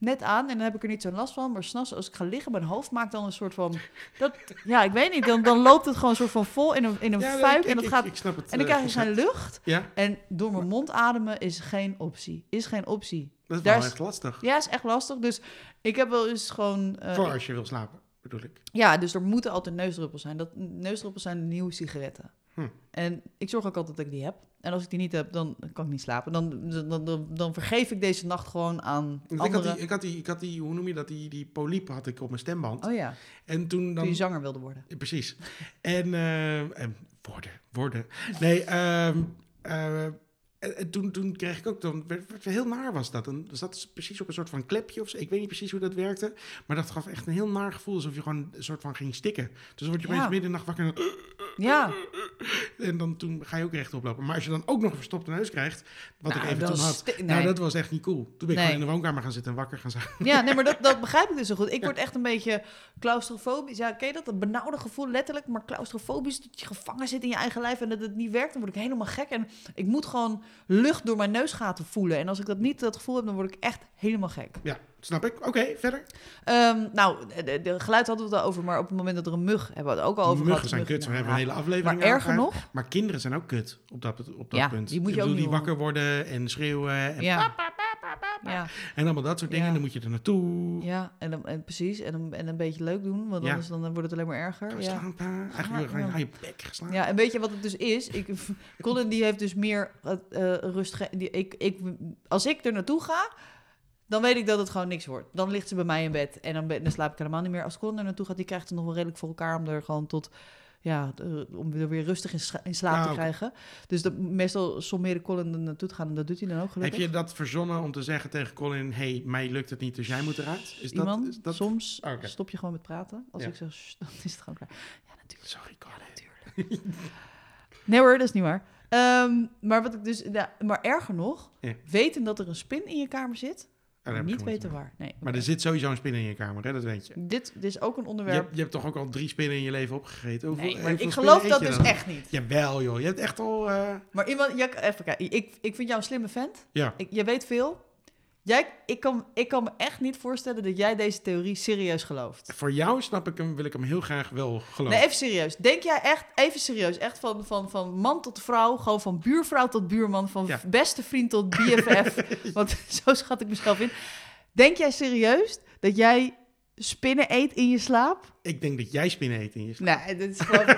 net aan en dan heb ik er niet zo'n last van. Maar s'nachts als ik ga liggen, mijn hoofd maakt dan een soort van... Dat, ja, ik weet niet, dan, dan loopt het gewoon een soort van vol in een, in een Ja, fuik ik- en dat gaat... ik snap het, en dan eh, krijg je geen lucht. Ja, En door mijn mond ademen is geen optie. Is geen optie. dat is Daar wel is- echt lastig. Ja, is echt lastig. Dus ik heb wel eens gewoon... eh, Voor als je wil slapen, bedoel ik. ja, dus er moeten altijd neusdruppels zijn. Dat, neusdruppels zijn de nieuwe sigaretten. Hm. En ik zorg ook altijd dat ik die heb. En als ik die niet heb, dan kan ik niet slapen. Dan, dan, dan, dan vergeef ik deze nacht gewoon aan Ik had, anderen. die, ik, had die, ik had die, hoe noem je dat, die, die poliep had ik op mijn stemband. Oh ja, En toen toen dan... je zanger wilde worden. Precies. En, eh, en worden, worden. Nee, ehm, eh, en- en toen, toen kreeg ik ook, dan werd, werd heel naar was dat. Dan zat ze precies op een soort van klepje of zo. Ik weet niet precies hoe dat werkte. Maar dat gaf echt een heel naar gevoel, alsof je gewoon een soort van ging stikken. Dus dan word je opeens Ja. midden in de nacht wakker. En, Ja, en dan toen ga je ook rechtop lopen. Maar als je dan ook nog een verstopte neus krijgt, wat Nou, ik even dat toen had. Nou, dat was echt niet cool. Toen ben ik Nee. gewoon in de woonkamer gaan zitten en wakker gaan zijn. ja nee, maar dat, dat begrijp ik dus zo goed. Ik word echt een beetje claustrofobisch. Ja, ken je dat? Een benauwde gevoel, letterlijk. Maar claustrofobisch, dat je gevangen zit in je eigen lijf en dat het niet werkt. Dan word ik helemaal gek. En ik moet gewoon lucht door mijn neusgaten voelen. En als ik dat niet dat gevoel heb, dan word ik echt helemaal gek. Ja, snap ik. Oké, verder. Ehm, nou, de, de geluid hadden we het al over, maar op het moment dat er een mug, hebben we het ook al over Muggen gehad. zijn Muggen, kut, we nou, hebben een hele aflevering Maar erger nog. Maar kinderen zijn ook kut op dat, op dat Ja, punt. die moet je Ik bedoel, die wakker worden en schreeuwen en, ja. Ja, en allemaal dat soort dingen. Ja. Dan moet je er naartoe. ja en, dan, en precies. En, een- en een beetje leuk doen, want Ja. anders dan wordt het alleen maar erger. Ja. Slaan, pa. Eigenlijk je aan bek geslaan. Ja, en weet je wat het dus is? Ik, Colin die heeft dus meer eh, eh, rust. Die, ik, ik, als ik er naartoe ga, dan weet ik dat het gewoon niks wordt. Dan ligt ze bij mij in bed en dan, ben- dan slaap ik helemaal niet meer. Als Colin er naartoe gaat, die krijgt het nog wel redelijk voor elkaar om er gewoon tot... Ja, om er weer rustig in, slaap te krijgen. Dus dat, meestal sommeren Colin er naartoe te gaan en dat doet hij dan ook Heb gelukkig. je dat verzonnen om te zeggen tegen Colin... hey, mij lukt het niet, dus jij moet eruit? Is dat, Iemand, is dat... soms stop je gewoon met praten. Als Ja. ik zeg, dan is het gewoon klaar. Ja, natuurlijk. Sorry, Colin. Nee hoor, dat is niet waar. Ehm, maar wat ik dus, ja, maar erger nog, Ja. weten dat er een spin in je kamer zit, Niet weten waar. Nee. Maar er zit sowieso een spin in je kamer, hè? dat weet je. dit, dit is ook een Je onderwerp. hebt, je hebt toch ook al drie spinnen in je leven opgegeten? Hoeveel, nee, maar ik geloof dat je dus dan? echt niet. Jawel, joh. Je hebt echt al... eh, Maar iemand, ja, even kijken. Ik, ik vind jou een slimme vent. Ja. Ik, jij weet veel. Jij, ik, kan, ik kan me echt niet voorstellen dat jij deze theorie serieus gelooft. Voor jou snap ik hem, wil ik hem heel graag wel geloven. Nee, even serieus. Denk jij echt, even serieus, echt van, van, van man tot vrouw, gewoon van buurvrouw tot buurman, van Ja. beste vriend tot BFF, want zo schat ik mezelf in. Denk jij serieus dat jij spinnen eet in je slaap? Ik denk dat jij spinnen in je slaap. Nee, dit is gewoon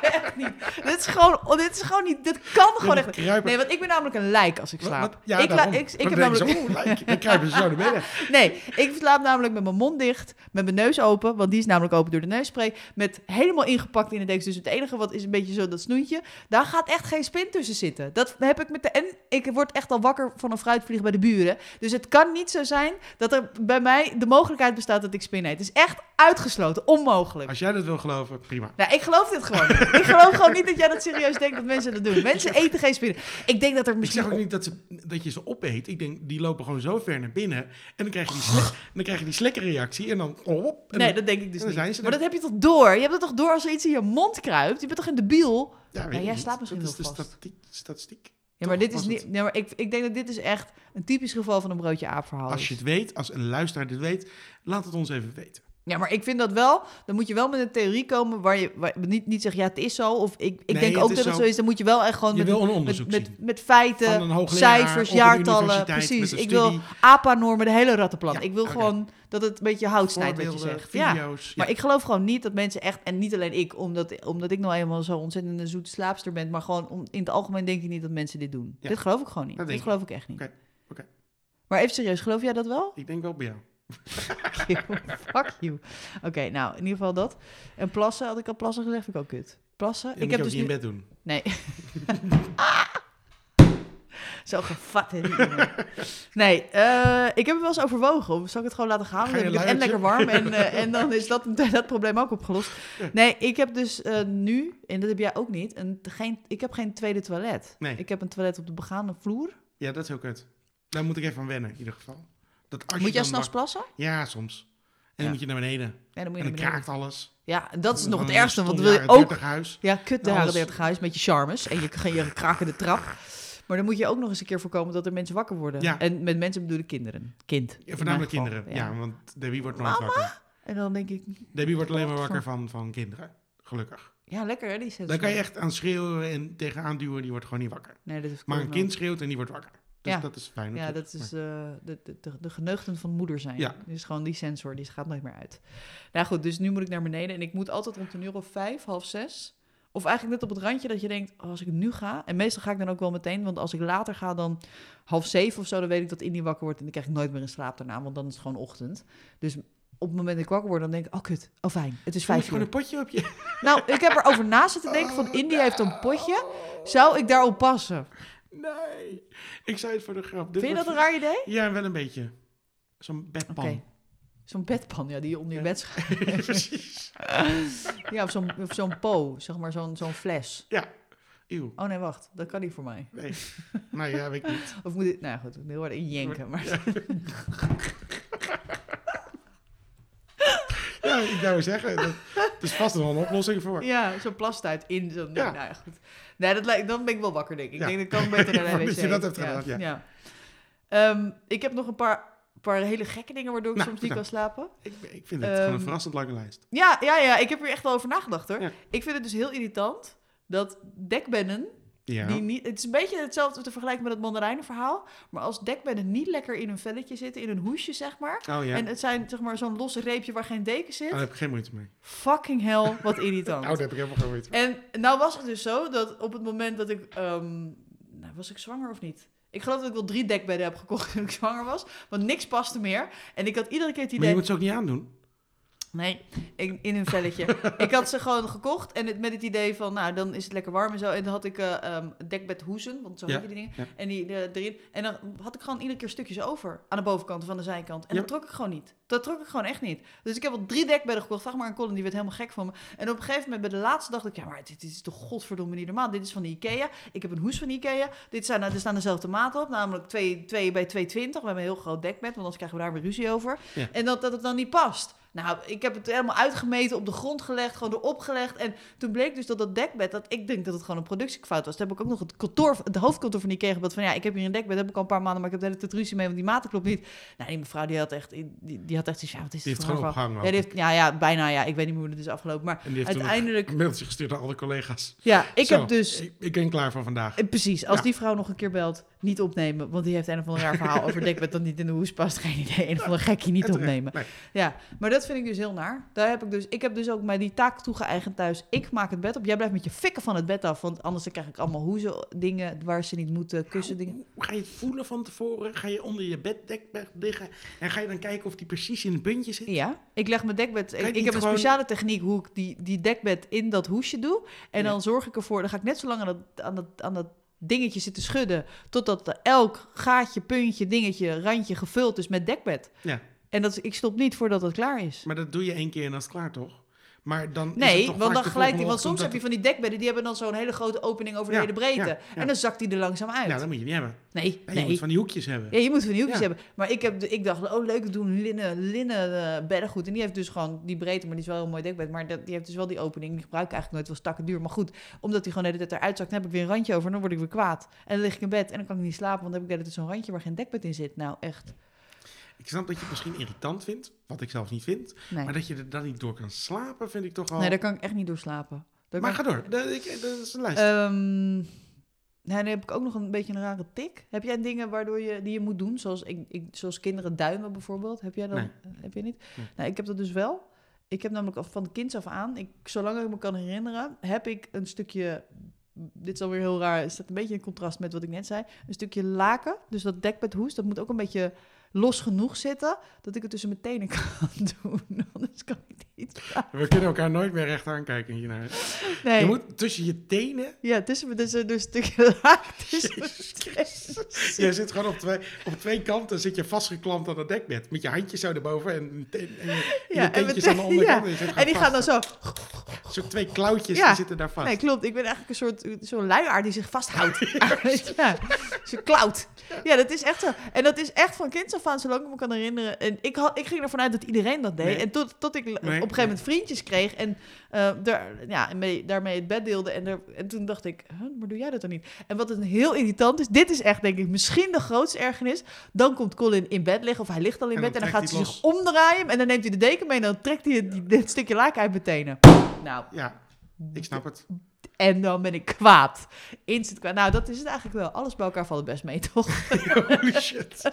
echt niet. Dit is gewoon, oh, dit is gewoon niet, dit kan gewoon echt niet. Kruipen. Nee, want ik ben namelijk een lijk als ik slaap. wat- ja, ik, daarom. ik, ik heb namelijk... zo, oh, lijk. Dan kruipen ze zo naar binnen. Nee, ik slaap namelijk met mijn mond dicht, met mijn neus open, want die is namelijk open door de neusspray, met helemaal ingepakt in de dekens. Dus het enige wat is een beetje zo dat snoentje, daar gaat echt geen spin tussen zitten. Dat heb ik met de... En ik word echt al wakker van een fruitvlieg bij de buren. Dus het kan niet zo zijn dat er bij mij de mogelijkheid bestaat dat ik spin eet. Het is echt uitgesloten, onmogelijk. Als jij dat wil geloven, prima. Nou, ik geloof dit gewoon niet. Ik geloof gewoon niet dat jij dat serieus denkt dat mensen dat doen. Mensen eten geen spinnen. Ik denk dat er Ik misschien... zeg ook niet dat, ze, dat je ze opeet. Ik denk, die lopen gewoon zo ver naar binnen. En dan krijg je die, slik, dan krijg je die slikkerreactie. En dan... op, en Nee, dan- dat denk ik dus niet. zijn ze Maar dat heb je toch door? Je hebt het toch door als er iets in je mond kruipt? Je bent toch een debiel? ja, ik jij slaapt misschien Dat is wel de vast. statistiek. statistiek. Ja, maar Toch dit is niet... Nee, maar ik, ik denk dat dit is echt een typisch geval van een broodje aapverhaal. Als is. je het weet, als een luisteraar dit weet, laat het ons even weten. Ja, maar ik vind dat wel... Dan moet je wel met een theorie komen waar je, waar je niet, niet zegt... Ja, het is zo. Of ik, ik Nee, denk ook dat het zo. is. Dan moet je wel echt gewoon met, met, met, feiten, cijfers, jaartallen. Precies. Ik wil. APA-normen, de hele rattenplan. Ja, ik wil gewoon dat het een beetje hout snijdt wat je zegt. Ja. video's. Maar ja. ik geloof gewoon niet dat mensen echt, en niet alleen ik, omdat, omdat ik nou eenmaal zo ontzettend een zoete slaapster ben, maar gewoon om, in het algemeen denk ik niet dat mensen dit doen. Ja. Dit geloof ik gewoon niet. Dat Dit geloof ik echt niet. Oké, oké. Maar even serieus, geloof jij dat wel? Ik denk wel bij jou. Fuck you. Oké, nou, in ieder geval dat. En plassen, had ik al plassen gezegd, vind ik ook kut. Plassen? Ik ik heb dus niet in bed doen. Nee. Zo gevat. Nee, eh, ik heb het wel eens overwogen. Of Zal ik het gewoon laten gaan? Ga Dan je heb ik het en lekker warm en, eh, en dan is dat, dat probleem ook opgelost. Nee, ik heb dus eh, nu, en dat heb jij ook niet, een, geen, ik heb geen tweede toilet. Nee. Ik heb een toilet op de begaande vloer. Ja, dat is ook kut. Daar moet ik even aan wennen, in ieder geval. Dat als Moet jij dan s'nachts plassen? Ja, soms. En dan moet je naar beneden. Ja, dan moet je En dan kraakt alles. Ja, en dat is nog Dan het ergste, want dan wil je ook... 30 huis. Ja, kut de Alles- jaren 30 huis met je charmes en je, je, je krakende trap. Maar dan moet je ook nog eens een keer voorkomen dat er mensen wakker worden. Ja. En met mensen bedoel ik kinderen. Kind. Ja, voornamelijk kinderen. Ja. want Debbie wordt nooit Mama? wakker. En dan denk ik, Debbie wordt alleen maar wakker van, van kinderen. Gelukkig. ja, lekker hè, die. Daar kan je echt aan schreeuwen en tegenaan duwen, die wordt gewoon niet wakker. Nee, dat is Maar een kind schreeuwt en die wordt wakker. Dus Ja. dat is fijn. Ja, dat is eh, de, de, de, geneugten van moeder zijn. Ja. Dus gewoon die sensor, die gaat nooit meer uit. Nou goed, dus nu moet ik naar beneden. En ik moet altijd rond een uur of vijf, half zes. Of eigenlijk net op het randje dat je denkt, oh, als ik nu ga... En meestal ga ik dan ook wel meteen, want als ik later ga dan half zeven of zo... dan weet ik dat Indy wakker wordt en dan krijg ik nooit meer een slaap daarna. Want dan is het gewoon ochtend. Dus op het moment dat ik wakker word, dan denk ik, oh kut, oh fijn, het is vijf gewoon uur. een potje op je... Nou, ik heb erover na zitten denken van, Indy heeft een potje. Zou ik daarop passen? Nee. Ik zei het voor de grap. Dit Vind je dat een raar idee? Ja, wel een beetje. Zo'n bedpan. Oké. Zo'n bedpan, ja, die je onder je Ja. bed schuift. Precies. Ja, of zo'n of zo'n po, zeg maar, zo'n zo'n fles. Eeuw. Oh nee, wacht, dat kan niet voor mij. Nee. nou ja, weet ik niet. Of moet ik, nou goed, ik wil in jenken, maar... Ja, ik zou zeggen, dat, het is vast wel een oplossing voor. Ja, zo'n plastuit in zo'n... Ja. Nou ja, goed. Nee, dat lijkt, dan ben ik wel wakker, denk ik. Ik Ja. denk, dat kan beter naar de wc. je dat hebt gedaan, ja. Ehm, ik heb nog een paar, paar hele gekke dingen waardoor ik Nou, soms niet kan slapen. Ik, ik vind het gewoon een Ehm, verrassend lange lijst. Ja, ja, ja, ik heb er echt wel over nagedacht hoor. Ja. Ik vind het dus heel irritant dat dekbedden, Ja. die niet, het is een beetje hetzelfde te vergelijken met het mandarijnenverhaal, maar als dekbedden niet lekker in een velletje zitten, in een hoesje zeg maar, Oh ja, en het zijn zeg maar zo'n losse reepje waar geen deken oh, zit, daar heb ik geen moeite mee. fucking hell, wat irritant. Oh, daar heb ik helemaal geen moeite mee. En nou was het dus zo dat op het moment dat ik... ehm, nou, was ik zwanger of niet? Ik geloof dat ik wel drie dekbedden heb gekocht toen ik zwanger was. Want niks paste meer. En ik had iedere keer het Maar idee... je moet ze ook niet aandoen. Nee, in, in een velletje. ik had ze gewoon gekocht en het, met het idee van, nou, dan is het lekker warm en zo. En dan had ik ehm dekbed hoezen, want zo Ja, heet die dingen. ja. En die erin. En dan had ik gewoon iedere keer stukjes over aan de bovenkant aan de zijkant. En Ja. dat trok ik gewoon niet. Dat trok ik gewoon echt niet. Dus ik heb al drie dekbedden gekocht. Vraag maar aan Colin, die werd helemaal gek van me. En op een gegeven moment, bij de laatste dacht ik, ja, maar dit is toch godverdomme niet normaal. Dit is van de Ikea. Ik heb een hoes van de Ikea. Dit zijn, er staan dezelfde maten op, namelijk 2, 2 bij 2,20. We hebben een heel groot dekbed, want anders krijgen we daar weer ruzie over. En dat, dat het dan niet past. Nou, ik heb het helemaal uitgemeten, op de grond gelegd, gewoon erop gelegd. En toen bleek dus dat dat dekbed, dat ik denk dat het gewoon een productiefout was. Toen heb ik ook nog het kantoor, het hoofdkantoor van Ikea gebeld van, ja, ik heb hier een dekbed, heb ik al een paar maanden, maar ik heb de hele tijd ruzie mee, want die maten klopt niet. Nou, die mevrouw die had echt, die, die had echt zoiets, ja, wat is Die dit heeft gewoon verhaal? Ja, die heeft, ja, ja, bijna, ja, ik weet niet meer hoe het is afgelopen. Maar En die heeft uiteindelijk, een mailtje gestuurd naar alle collega's. ja, ik Zo, heb dus... Ik, ik ben klaar voor vandaag. Eh, Precies, als Ja. die vrouw nog een keer belt, niet opnemen. Want die heeft een of ander raar verhaal over dekbed dat niet in de hoes past. Geen idee, een of ander gekje niet opnemen. Nee. Ja, maar dat vind ik dus heel naar. Daar heb ik dus, ik heb dus ook mij die taak toegeëigend thuis. Ik maak het bed op. Jij blijft met je fikken van het bed af. Want anders dan krijg ik allemaal hoezen dingen waar ze niet moeten, kussen dingen. Hoe ga je het voelen van tevoren? Ga je onder je beddekbed liggen en ga je dan kijken of die precies in het puntje zit? Ja, ik leg mijn dekbed. Ik, heb een speciale techniek hoe ik die, die dekbed in dat hoesje doe. En Ja. dan zorg ik ervoor, dan ga ik net zo lang aan dat, aan dat, aan dat dingetje zitten schudden. Totdat elk gaatje, puntje, dingetje, randje gevuld is met dekbed. Ja. En dat, ik stop niet voordat het klaar is. Maar dat doe je één keer en dan is het klaar, toch? Maar dan is het Nee, toch want dan gelijk, want soms heb je van die dekbedden, die hebben dan zo'n hele grote opening over de Ja, hele breedte. ja, ja. En dan zakt die er langzaam uit. Ja, dat moet je niet hebben. nee, Ja, Je nee. moet van die hoekjes hebben. Ja, je moet van die hoekjes hebben. Maar ik, heb, ik dacht, oh leuk, we doen linnen, linnen eh, beddengoed. En die heeft dus gewoon die breedte, maar die is wel een heel mooi dekbed. Maar dat, die heeft dus wel die opening. Die gebruik ik eigenlijk nooit, was stakken duur. Maar goed, omdat die gewoon de hele tijd eruit zakt, dan heb ik weer een randje over. En dan word ik weer kwaad. En dan lig ik in bed en dan kan ik niet slapen, want dan heb ik de hele tijd zo'n randje waar geen dekbed in zit. Nou, echt. Ik snap dat je het misschien irritant vindt, wat ik zelf niet vind. Nee, Maar dat je er dan niet door kan slapen, vind ik toch wel... nee daar kan ik echt niet door slapen. Daar maar ga door, dat, ik, dat is een lijst. Nee, dan heb ik ook nog een beetje een rare tik. Heb jij dingen waardoor je, die je moet doen? Zoals, ik, ik, zoals kinderen duimen bijvoorbeeld. Heb jij dat? Nee. Heb je niet? Nee. Nou, ik heb dat dus wel. Ik heb namelijk al van kinds af aan, ik, zolang ik me kan herinneren, heb ik een stukje... Dit is alweer heel raar. Het staat een beetje in contrast met wat ik net zei. Een stukje laken. Dus dat dekbedhoes, dat moet ook een beetje los genoeg zitten. Dat ik het tussen mijn tenen kan doen. Anders kan ik niet. We kunnen elkaar nooit meer recht aankijken hiernaar. Nee. Je moet tussen je tenen... Ja, tussen, dus, dus een stukje tussen Jezus. Christus. Je zit gewoon op twee, op twee kanten zit je vastgeklampt aan het dekbed. Met je handjes zo erboven en, en, en je, Ja, je en teentjes aan de onderkant. ja. En die gaan dan zo. Zo twee klauwtjes Ja. die zitten daar vast. Nee, klopt. Ik ben eigenlijk een soort zo'n luiaard die zich vasthoudt. ja, zo'n cloud. Ja, dat is echt zo. En dat is echt van kinds af aan, zolang ik me kan herinneren. En ik, had, ik ging ervan uit dat iedereen dat deed. Nee. En tot, tot ik op een gegeven moment vriendjes kreeg en eh, daar, ja, en mee, daarmee het bed deelde. En, er, en toen dacht ik, huh, maar doe jij dat dan niet? En wat een heel irritant is, dit is echt denk ik misschien de grootste ergernis. Dan komt Colin in bed liggen, of hij ligt al in En bed. En dan gaat hij zich omdraaien. En dan neemt hij de deken mee en dan trekt hij het, dit stukje laken uit mijn tenen. Nou, Ja, ik snap het. en dan ben ik kwaad. Instant kwaad. Nou, dat is het eigenlijk wel. Alles bij elkaar valt het best mee, toch? Holy shit.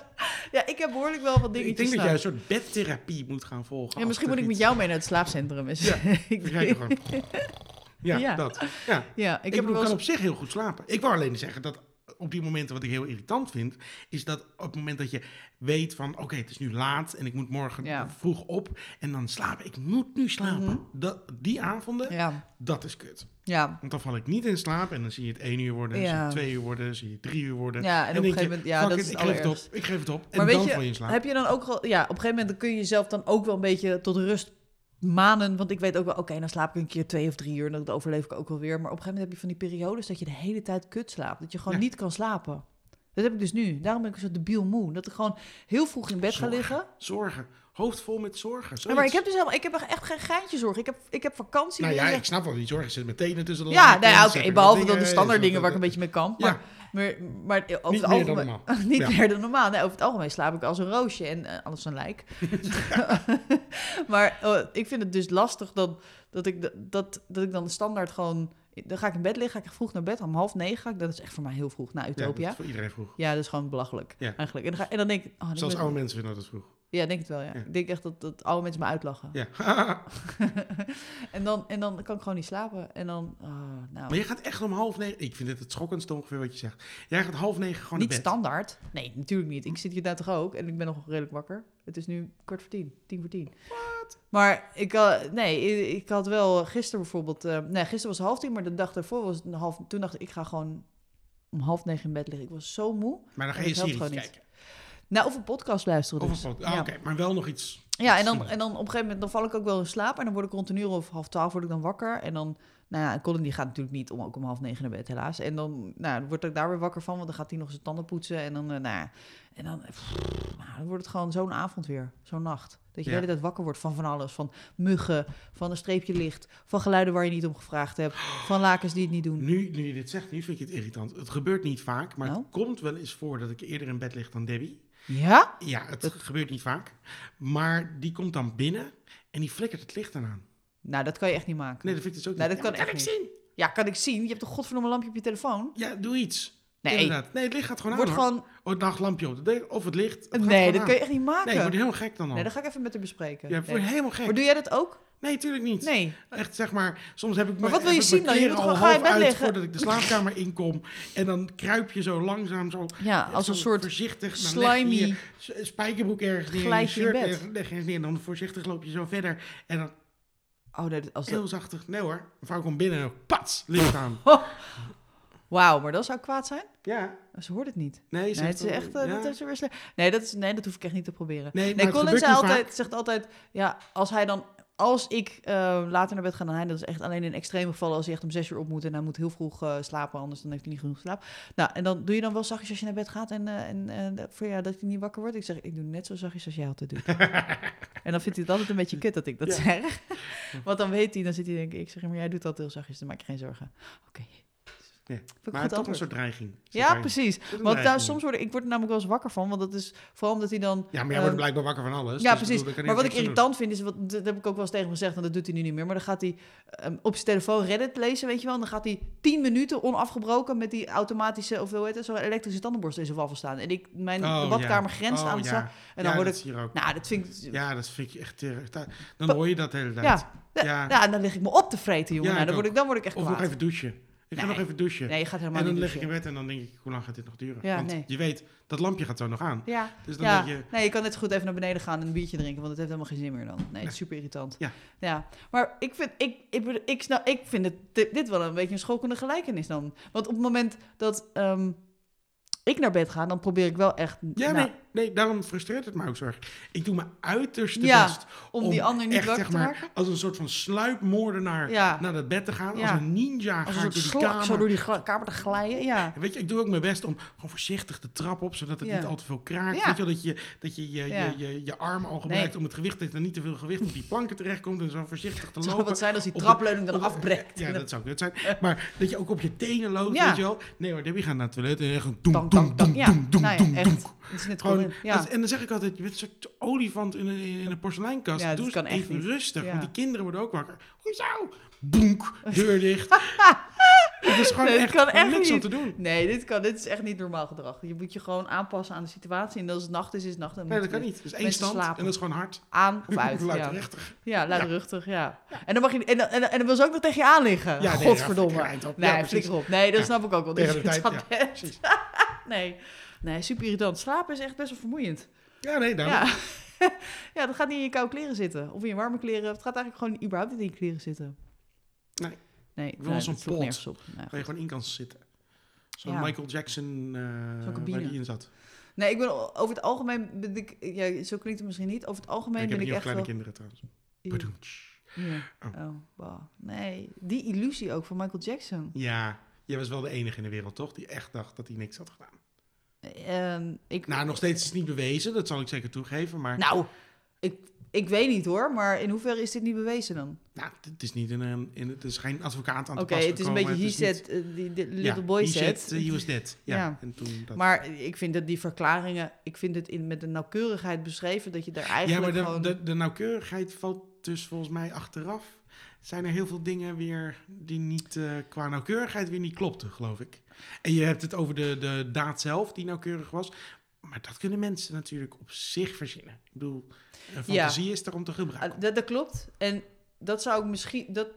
ja, ik heb behoorlijk wel wat Ik dingetjes. denk dat jij een soort bedtherapie moet gaan volgen. Ja, misschien moet ik met jou mee naar het slaapcentrum. eens. Ja, ik, gewoon... Ja, Ja. dat. Ja. ja, ik, Ik, heb bedoel, wel kan op zich heel goed slapen. Ik wou alleen zeggen dat op die momenten wat ik heel irritant vind, is dat op het moment dat je weet van, oké, het is nu laat en ik moet morgen Ja. vroeg op en dan slapen. Ik moet nu slapen. Mhm. dat, die avonden, Ja, dat is kut. ja. Want dan val ik niet in slaap en dan zie je het één uur worden, zie je Ja. het twee uur worden, zie je het drie uur worden. ja, en op een gegeven moment, ja, dat it, is ik geef het op, ik geef het op. En Maar weet dan je, val je in slaap. Heb je dan ook wel, ja, op een gegeven moment dan kun je jezelf dan ook wel een beetje tot rust manen. Want ik weet ook wel, oké, dan slaap ik een keer twee of drie uur en dat overleef ik ook wel weer. Maar op een gegeven moment heb je van die periodes dat je de hele tijd kut slaapt. Dat je gewoon Ja. niet kan slapen. Dat heb ik dus nu. Daarom ben ik zo debiel moe. Dat ik gewoon heel vroeg in bed ga liggen. Zorgen. Hoofd vol met zorgen. Ja, maar ik heb dus helemaal, ik heb echt geen geintje zorgen. Ik heb, ik heb vakantie. Nou ja, ik snap wel die zorgen. Zit met tenen tussen de ja, nou ja, oké. behalve dan de dingen, standaard dingen waar ik een beetje mee kan. Ja. Maar, maar, maar over Niet het meer dan algemeen, normaal. niet Ja. meer dan normaal. Nee, over het algemeen slaap ik als een roosje en eh, alles een lijk. maar eh, ik vind het dus lastig dat, dat, ik, dat, dat ik dan standaard gewoon... Dan ga ik in bed liggen, ga ik vroeg naar bed. Om half negen ga ik. Dat is echt voor mij heel vroeg, naar Ja, Utopia. dat Ja, is voor iedereen vroeg. dat is gewoon belachelijk Ja. eigenlijk. En dan, ga, en dan denk ik... Oh, Zelfs oude mensen vinden dat vroeg. Ja, denk het wel, ja. Ja. Ik denk echt dat, dat oude mensen me uitlachen. Ja. en, dan, en dan kan ik gewoon niet slapen. En dan... oh, nou, maar je gaat echt om half negen... Ik vind dit het schokkendste ongeveer wat je zegt. Jij gaat half negen gewoon Niet standaard. Nee, natuurlijk niet. Ik zit hier daar toch ook en ik ben nog redelijk wakker. Het is nu kwart voor tien, tien voor tien. Maar ik had, nee, ik, had wel gisteren bijvoorbeeld, eh, nee, gisteren was het half tien, maar de dag daarvoor was het een half, toen dacht ik, ik ga gewoon om half negen in bed liggen. Ik was zo moe. Maar dan ga je series gewoon niet. Nou, of een podcast luisteren Of dus. een foto. Ah, ja. Oké, maar wel nog iets. Ja, en dan, en dan op een gegeven moment dan val ik ook wel in slaap. En dan word ik rond een uur of half twaalf word ik dan wakker. En dan, nou ja, Colin die gaat natuurlijk niet om, ook om half negen naar bed, helaas. En dan, nou, dan word ik daar weer wakker van, want dan gaat hij nog zijn tanden poetsen. En dan, eh, nou ja, en dan, pff, nou, dan wordt het gewoon zo'n avond weer, zo'n nacht. Dat je Ja. de hele tijd wakker wordt van van alles. Van muggen, van een streepje licht, van geluiden waar je niet om gevraagd hebt, van lakens die het niet doen. Nu, nu je dit zegt, nu vind ik het irritant. Het gebeurt niet vaak, maar Nou? het komt wel eens voor dat ik eerder in bed lig dan Debbie. Ja? Ja, het gebeurt niet vaak. Maar die komt dan binnen en die flikkert het licht eraan. Nou, dat kan je echt niet maken. Nee, dat vind ik dus ook Nee, niet. dat kan Ja, echt ik niet. zien. Ja, kan ik zien. Je hebt een godverdomme lampje op je telefoon. Ja, doe iets. Nee, Inderdaad. Nee, het licht gaat gewoon wordt aan. gewoon... Oh, het nachtlampje op de deur, of het licht. het Nee, dat aan. kan je echt niet maken. Nee, ik word helemaal gek dan al. Nee, dat ga ik even met haar bespreken. Ja, Nee. helemaal gek. Maar doe jij dat ook? Nee, tuurlijk niet. Nee. Echt, zeg maar, soms heb ik Maar mijn- wat wil je zien dan? Je moet gewoon- ga je half in bed uit liggen? voordat ik de slaapkamer inkom. En dan kruip je zo langzaam zo... Ja, als een soort Voorzichtig, slimy... spijkerbroek ergens neer, je Glijdt je bed. ergens- ergens neer. En dan voorzichtig loop je zo verder. En dan Oh, nee, dat- als dat... heel zachtig... Nee hoor, mevrouw komt binnen en pats, licht aan. Wauw, maar dat zou kwaad zijn? Ja, Ze hoort het niet. nee, Nee, zegt het is echt... eh, ja. dat is weer slecht. Nee, dat is, nee, dat hoef ik echt niet te proberen. Nee, Nee, Colin zei niet altijd, zegt altijd... Ja, als hij dan... Als ik eh, later naar bed ga dan hij, dat is echt alleen in extreme gevallen als hij echt om zes uur op moet en hij moet heel vroeg eh, slapen, anders dan heeft hij niet genoeg slaap. Nou, en dan doe je dan wel zachtjes als je naar bed gaat en, eh, en voor jou dat hij niet wakker wordt. Ik zeg, ik doe net zo zachtjes als jij altijd doet. en dan vindt hij het altijd een beetje kut dat ik dat Ja. zeg. Want dan weet hij, dan zit hij denk ik, ik zeg, maar jij doet dat heel zachtjes, dan maak je geen zorgen. Oké. Ja. Ik Maar goed toch een soort dreiging. Ja, precies. Want daar, soms word ik, ik word er namelijk wel eens wakker van, want dat is vooral omdat hij dan... Ja, maar jij wordt blijkbaar wakker van alles. ja, dus precies. bedoel, Maar wat ik doen. irritant vind, is, wat, dat heb ik ook wel eens tegen hem gezegd, en dat doet hij nu niet meer. Maar dan gaat hij ehm, op zijn telefoon Reddit lezen, weet je wel. En dan gaat hij 10 minuten onafgebroken met die automatische, of hoe heet het, zo'n elektrische tandenborstel in zijn wafel staan. En ik, mijn Oh, de badkamer ja. grenst Oh, aan het ja. En dan word dat ik, nou, dat vind ik, Ja, dat vind ik echt... da- Dan hoor je dat de hele tijd. ja, ja. En dan lig ik me op te vreten, jongen. Nou, dan, word ik, dan word ik echt Of kwaad. nog even douchen. Ik ga Nee. nog even douchen. Nee, je gaat helemaal en dan niet lig ik in bed en dan denk ik, hoe lang gaat dit nog duren? Ja, Want nee. je weet, dat lampje gaat zo nog aan. Ja, Dus dan ja. denk je... nee, je kan net goed even naar beneden gaan en een biertje drinken, want het heeft helemaal geen zin meer dan. Nee, het is super irritant. Ja. ja. Maar ik vind, ik, ik, ik, snap, ik vind het, dit, wel een beetje een schokkende gelijkenis dan. Want op het moment dat ehm, ik naar bed ga, dan probeer ik wel echt... Ja, nou, nee, nee, daarom frustreert het me ook zo erg. Ik doe mijn uiterste Ja, best om, die ander niet echt, wakker zeg maar, als een soort van sluipmoordenaar Ja. naar het bed te gaan. Als een ninja Als ga een ik soort door die slak kamer. zo door die kamer te glijden. Ja. En Weet je, ik doe ook mijn best om gewoon voorzichtig de trap op, zodat het niet al te veel kraakt. Weet je wel, dat je dat je, je, je, je, je arm al gebruikt om het gewicht, dat er niet te veel gewicht op die planken terechtkomt en zo voorzichtig te Het zou lopen. wat zijn als die trapleuning de- afbreekt. Ja, dat zou kut zijn. Maar dat je ook op je tenen loopt, weet je wel. Nee hoor, Debbie gaat naar het toilet en echt een doem, doem, doem, doem, doem, nou doem, echt. doem. Het is net Gewoon, Ja. dat- en dan zeg ik altijd, je bent een soort olifant in een, in een porseleinkast. Ja, Doe eens kan echt even niet. rustig, Ja. want die kinderen worden ook wakker. Hoezo? Boenk, deur dicht. Het is gewoon Nee, echt, kan gewoon echt niks om niet. te doen. Nee, dit, kan, dit is echt niet normaal gedrag. Je moet je gewoon aanpassen aan de situatie. En als het nacht is, is het nacht. Dan Nee, dat kan niet. Dus één stand slapen. en dat is gewoon hard. Aan of uit. ja. Luidruchtig. ja, luidruchtig, ja. En dan mag je en, en, en dan wil ze ook nog tegen je aan liggen. Ja, nee, Godverdomme. ja, nee, Ja, flikker op. Nee, dat Ja. snap ik ook wel. Dus de tijd, ja, nee. Nee, super irritant. Slapen is echt best wel vermoeiend. Ja, nee, daarom. Ja. ja, dat gaat niet in je koude kleren zitten. Of in je warme kleren. Het gaat eigenlijk gewoon überhaupt niet in je kleren zitten. Nee. Nee, wil nee, zo'n pot. nergens op. Nee, Waar je gewoon in kan zitten. Zo'n Ja. Michael Jackson, eh waar cabine. die in zat. Nee, ik ben over het algemeen ben ik, ja, zo klinkt het misschien niet. Over het algemeen ik ben ik echt kleine wel. kinderen trouwens. Ja. Oh. Oh, wow. Nee, die illusie ook van Michael Jackson. Ja, jij was wel de enige in de wereld, toch? Die echt dacht dat hij niks had gedaan. En ik, Nou, nog steeds is het niet bewezen, dat zal ik zeker toegeven. Maar nou, ik, ik weet niet hoor, maar in hoeverre is dit niet bewezen dan? nou, het is niet in een, in, het is geen advocaat aan te Oké, het is een beetje he said, eh, die, little ja, boy he said. said, he was dead. Ja, Ja. En toen dat, Maar ik vind dat die verklaringen, ik vind het in, met de nauwkeurigheid beschreven dat je daar ja, eigenlijk maar de, gewoon... de, de nauwkeurigheid valt dus volgens mij achteraf. Zijn er heel veel dingen weer die niet eh, qua nauwkeurigheid weer niet klopten, geloof ik. En je hebt het over de, de daad zelf die nauwkeurig was. Maar dat kunnen mensen natuurlijk op zich verzinnen. Ik bedoel, een fantasie is er om te gebruiken. Ah, dat, dat klopt. En dat zou ik misschien, dat,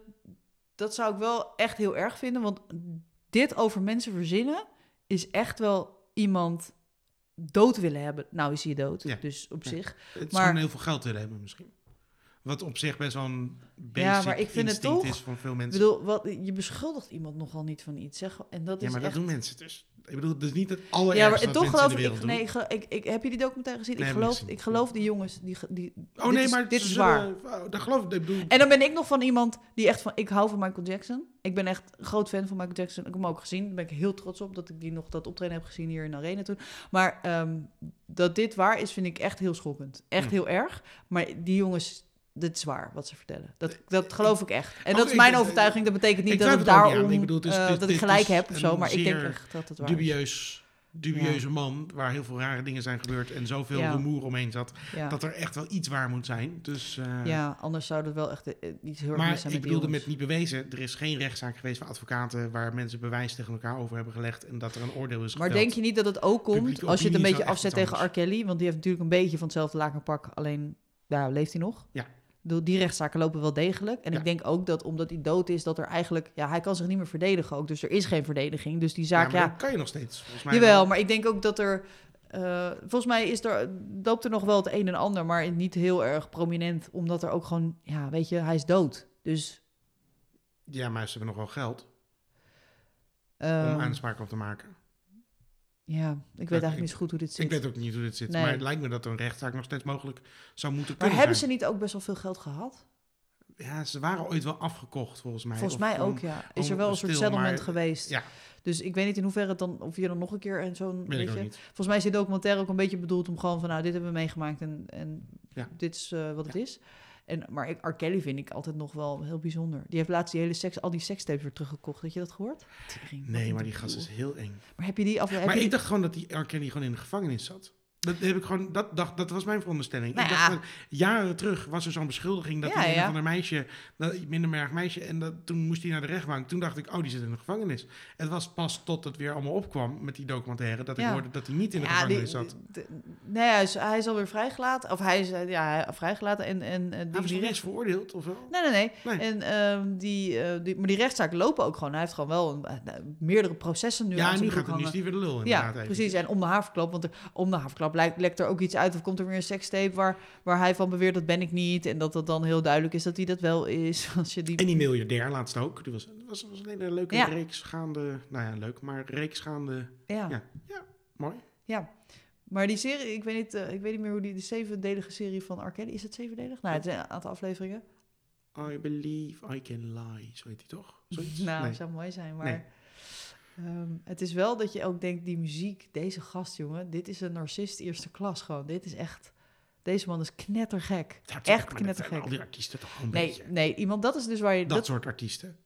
dat zou ik wel echt heel erg vinden, want dit over mensen verzinnen is echt wel iemand dood willen hebben. Nou is hij dood, Ja. dus op Ja. zich. het maar- gewoon heel veel geld willen hebben misschien. Wat op zich best wel een basic maar ik vind het toch- is van veel Ik mensen. bedoel, wat, je beschuldigt iemand nogal niet van iets, zeg. En dat ja, is maar dat doen mensen dus. Ik bedoel, het is niet het allerergste Ja, maar toch geloof ik, ik, nee, ik, ik, ik, heb je die documentaire gezien? Nee, ik, ik geloof, ik geloof die jongens, die, die, Oh nee, is, maar dit is zullen- waar. dat geloof ik. Ik bedoel, En dan ben ik nog van iemand die echt van... Ik hou van Michael Jackson. Ik ben echt groot fan van Michael Jackson. Ik heb hem ook gezien. Daar ben ik heel trots op dat ik die nog dat optreden heb gezien hier in de Arena toen. Maar ehm, dat dit waar is, vind ik echt heel schokkend. Echt Hm. heel erg. Maar die jongens... Dit is waar, wat ze vertellen. Dat, dat geloof ik echt. En Ook dat is ik- mijn ik- overtuiging. Dat betekent niet ik dat niet daarom... Ik bedoel, eh, dit- dat ik gelijk heb of zo. Maar ik denk echt dat het waar is. dubieus, dubieuze man waar heel veel rare dingen zijn gebeurd en zoveel Ja. rumoer omheen zat, Ja. dat er echt wel iets waar moet zijn. Dus, eh, ja, anders zou het wel echt eh, iets heel erg mis maar zijn ik bedoelde met niet bewezen, er is geen rechtszaak geweest van advocaten waar mensen bewijs tegen elkaar over hebben gelegd en dat er een oordeel is Maar denk je niet dat het ook komt Publieke als je het een beetje afzet tegen R. Kelly? Want die heeft natuurlijk een beetje van hetzelfde lakenpak, alleen ja, leeft hij nog? Ja. Bedoel, Die rechtszaken lopen wel degelijk. En Ja. ik denk ook dat omdat hij dood is, dat er eigenlijk... Ja, hij kan zich niet meer verdedigen ook. Dus er is geen verdediging. Dus die Ja, zaak, maar ja... dat kan je nog steeds. Volgens mij Jawel, wel. maar ik denk ook dat er... eh, volgens mij is er, loopt er nog wel het een en ander, maar niet heel erg prominent. Omdat er ook gewoon... Ja, weet je, hij is dood. Dus... Ja, maar ze hebben nog wel geld ehm, om aanspraak op te maken. Ja, ik weet eigenlijk niet zo goed hoe dit zit. Ik weet ook niet hoe dit zit, Nee. maar het lijkt me dat een rechtszaak nog steeds mogelijk zou moeten maar kunnen hebben ze niet ook best wel veel geld gehad? Ja, ze waren ooit wel afgekocht, volgens mij. Volgens mij gewoon- ook, ja. Is er wel een soort stil, settlement maar- geweest. ja. Dus ik weet niet in hoeverre het dan, of je dan nog een keer en zo'n. Volgens mij is dit documentaire ook een beetje bedoeld om gewoon van, nou, dit hebben we meegemaakt en, en Ja. dit is eh, wat het is. En, maar ik, R. Kelly vind ik altijd nog wel heel bijzonder. Die heeft laatst die hele seks, al die sekstapes weer teruggekocht. Had je dat gehoord? Tering, Nee, maar die gast is heel eng. Maar heb je die af? Heb Maar ik die- dacht gewoon dat die R. Kelly gewoon in de gevangenis zat. Dat heb ik gewoon, dat, dacht, dat was mijn veronderstelling. Nou ik dacht ja. dat jaren terug was er zo'n beschuldiging dat Ja, hij een ja. van een meisje, dat, minderjarig meisje, en dat, toen moest hij naar de rechtbank. Toen dacht ik, oh, die zit in de gevangenis. Het was pas tot het weer allemaal opkwam met die documentaire dat ik Ja. hoorde dat hij niet in de Ja, die- gevangenis zat. de- nee, hij is, hij is alweer vrijgelaten. Of hij is, eh, ja, hij- vrijgelaten en, en eh, Hij die, was die nog recht- eens veroordeeld, of wel? Nee, nee, nee. Nee. En, ehm, die, eh, die, maar die rechtszaken lopen ook gewoon. Hij heeft gewoon wel een, meerdere processen nu ja, nu, gaat het, nu is hangen. die weer de lul Ja, inderdaad. even. precies. En om de haverklap, want er, om de haverklap lekt, lekt er ook iets uit. Of komt er weer een sekstape waar, waar hij van beweert dat ben ik niet. En dat het dan heel duidelijk is dat hij dat wel is. Als je die... En die miljardair laatst ook. Die was, was, was een hele leuke Ja. reeks gaande, nou ja, leuk, maar reeks gaande, ja. ja, ja, mooi. Maar die serie, ik weet, niet, eh, ik weet niet meer hoe die, de zevendelige serie van. Kelly, is het zevendelig? Nou, het is een aantal afleveringen. I believe I can lie, zo heet die toch? Zoiets? Nou, Nee. zou mooi zijn, maar... Nee. Ehm, het is wel dat je ook denkt, die muziek, deze gast, jongen, dit is een narcist eerste klas gewoon. Dit is echt, deze man is knettergek. Ja, echt maar dat zijn knettergek. Al die artiesten toch gewoon een Nee, beetje. nee, iemand, dat is dus waar je... Dat, Dat, soort artiesten.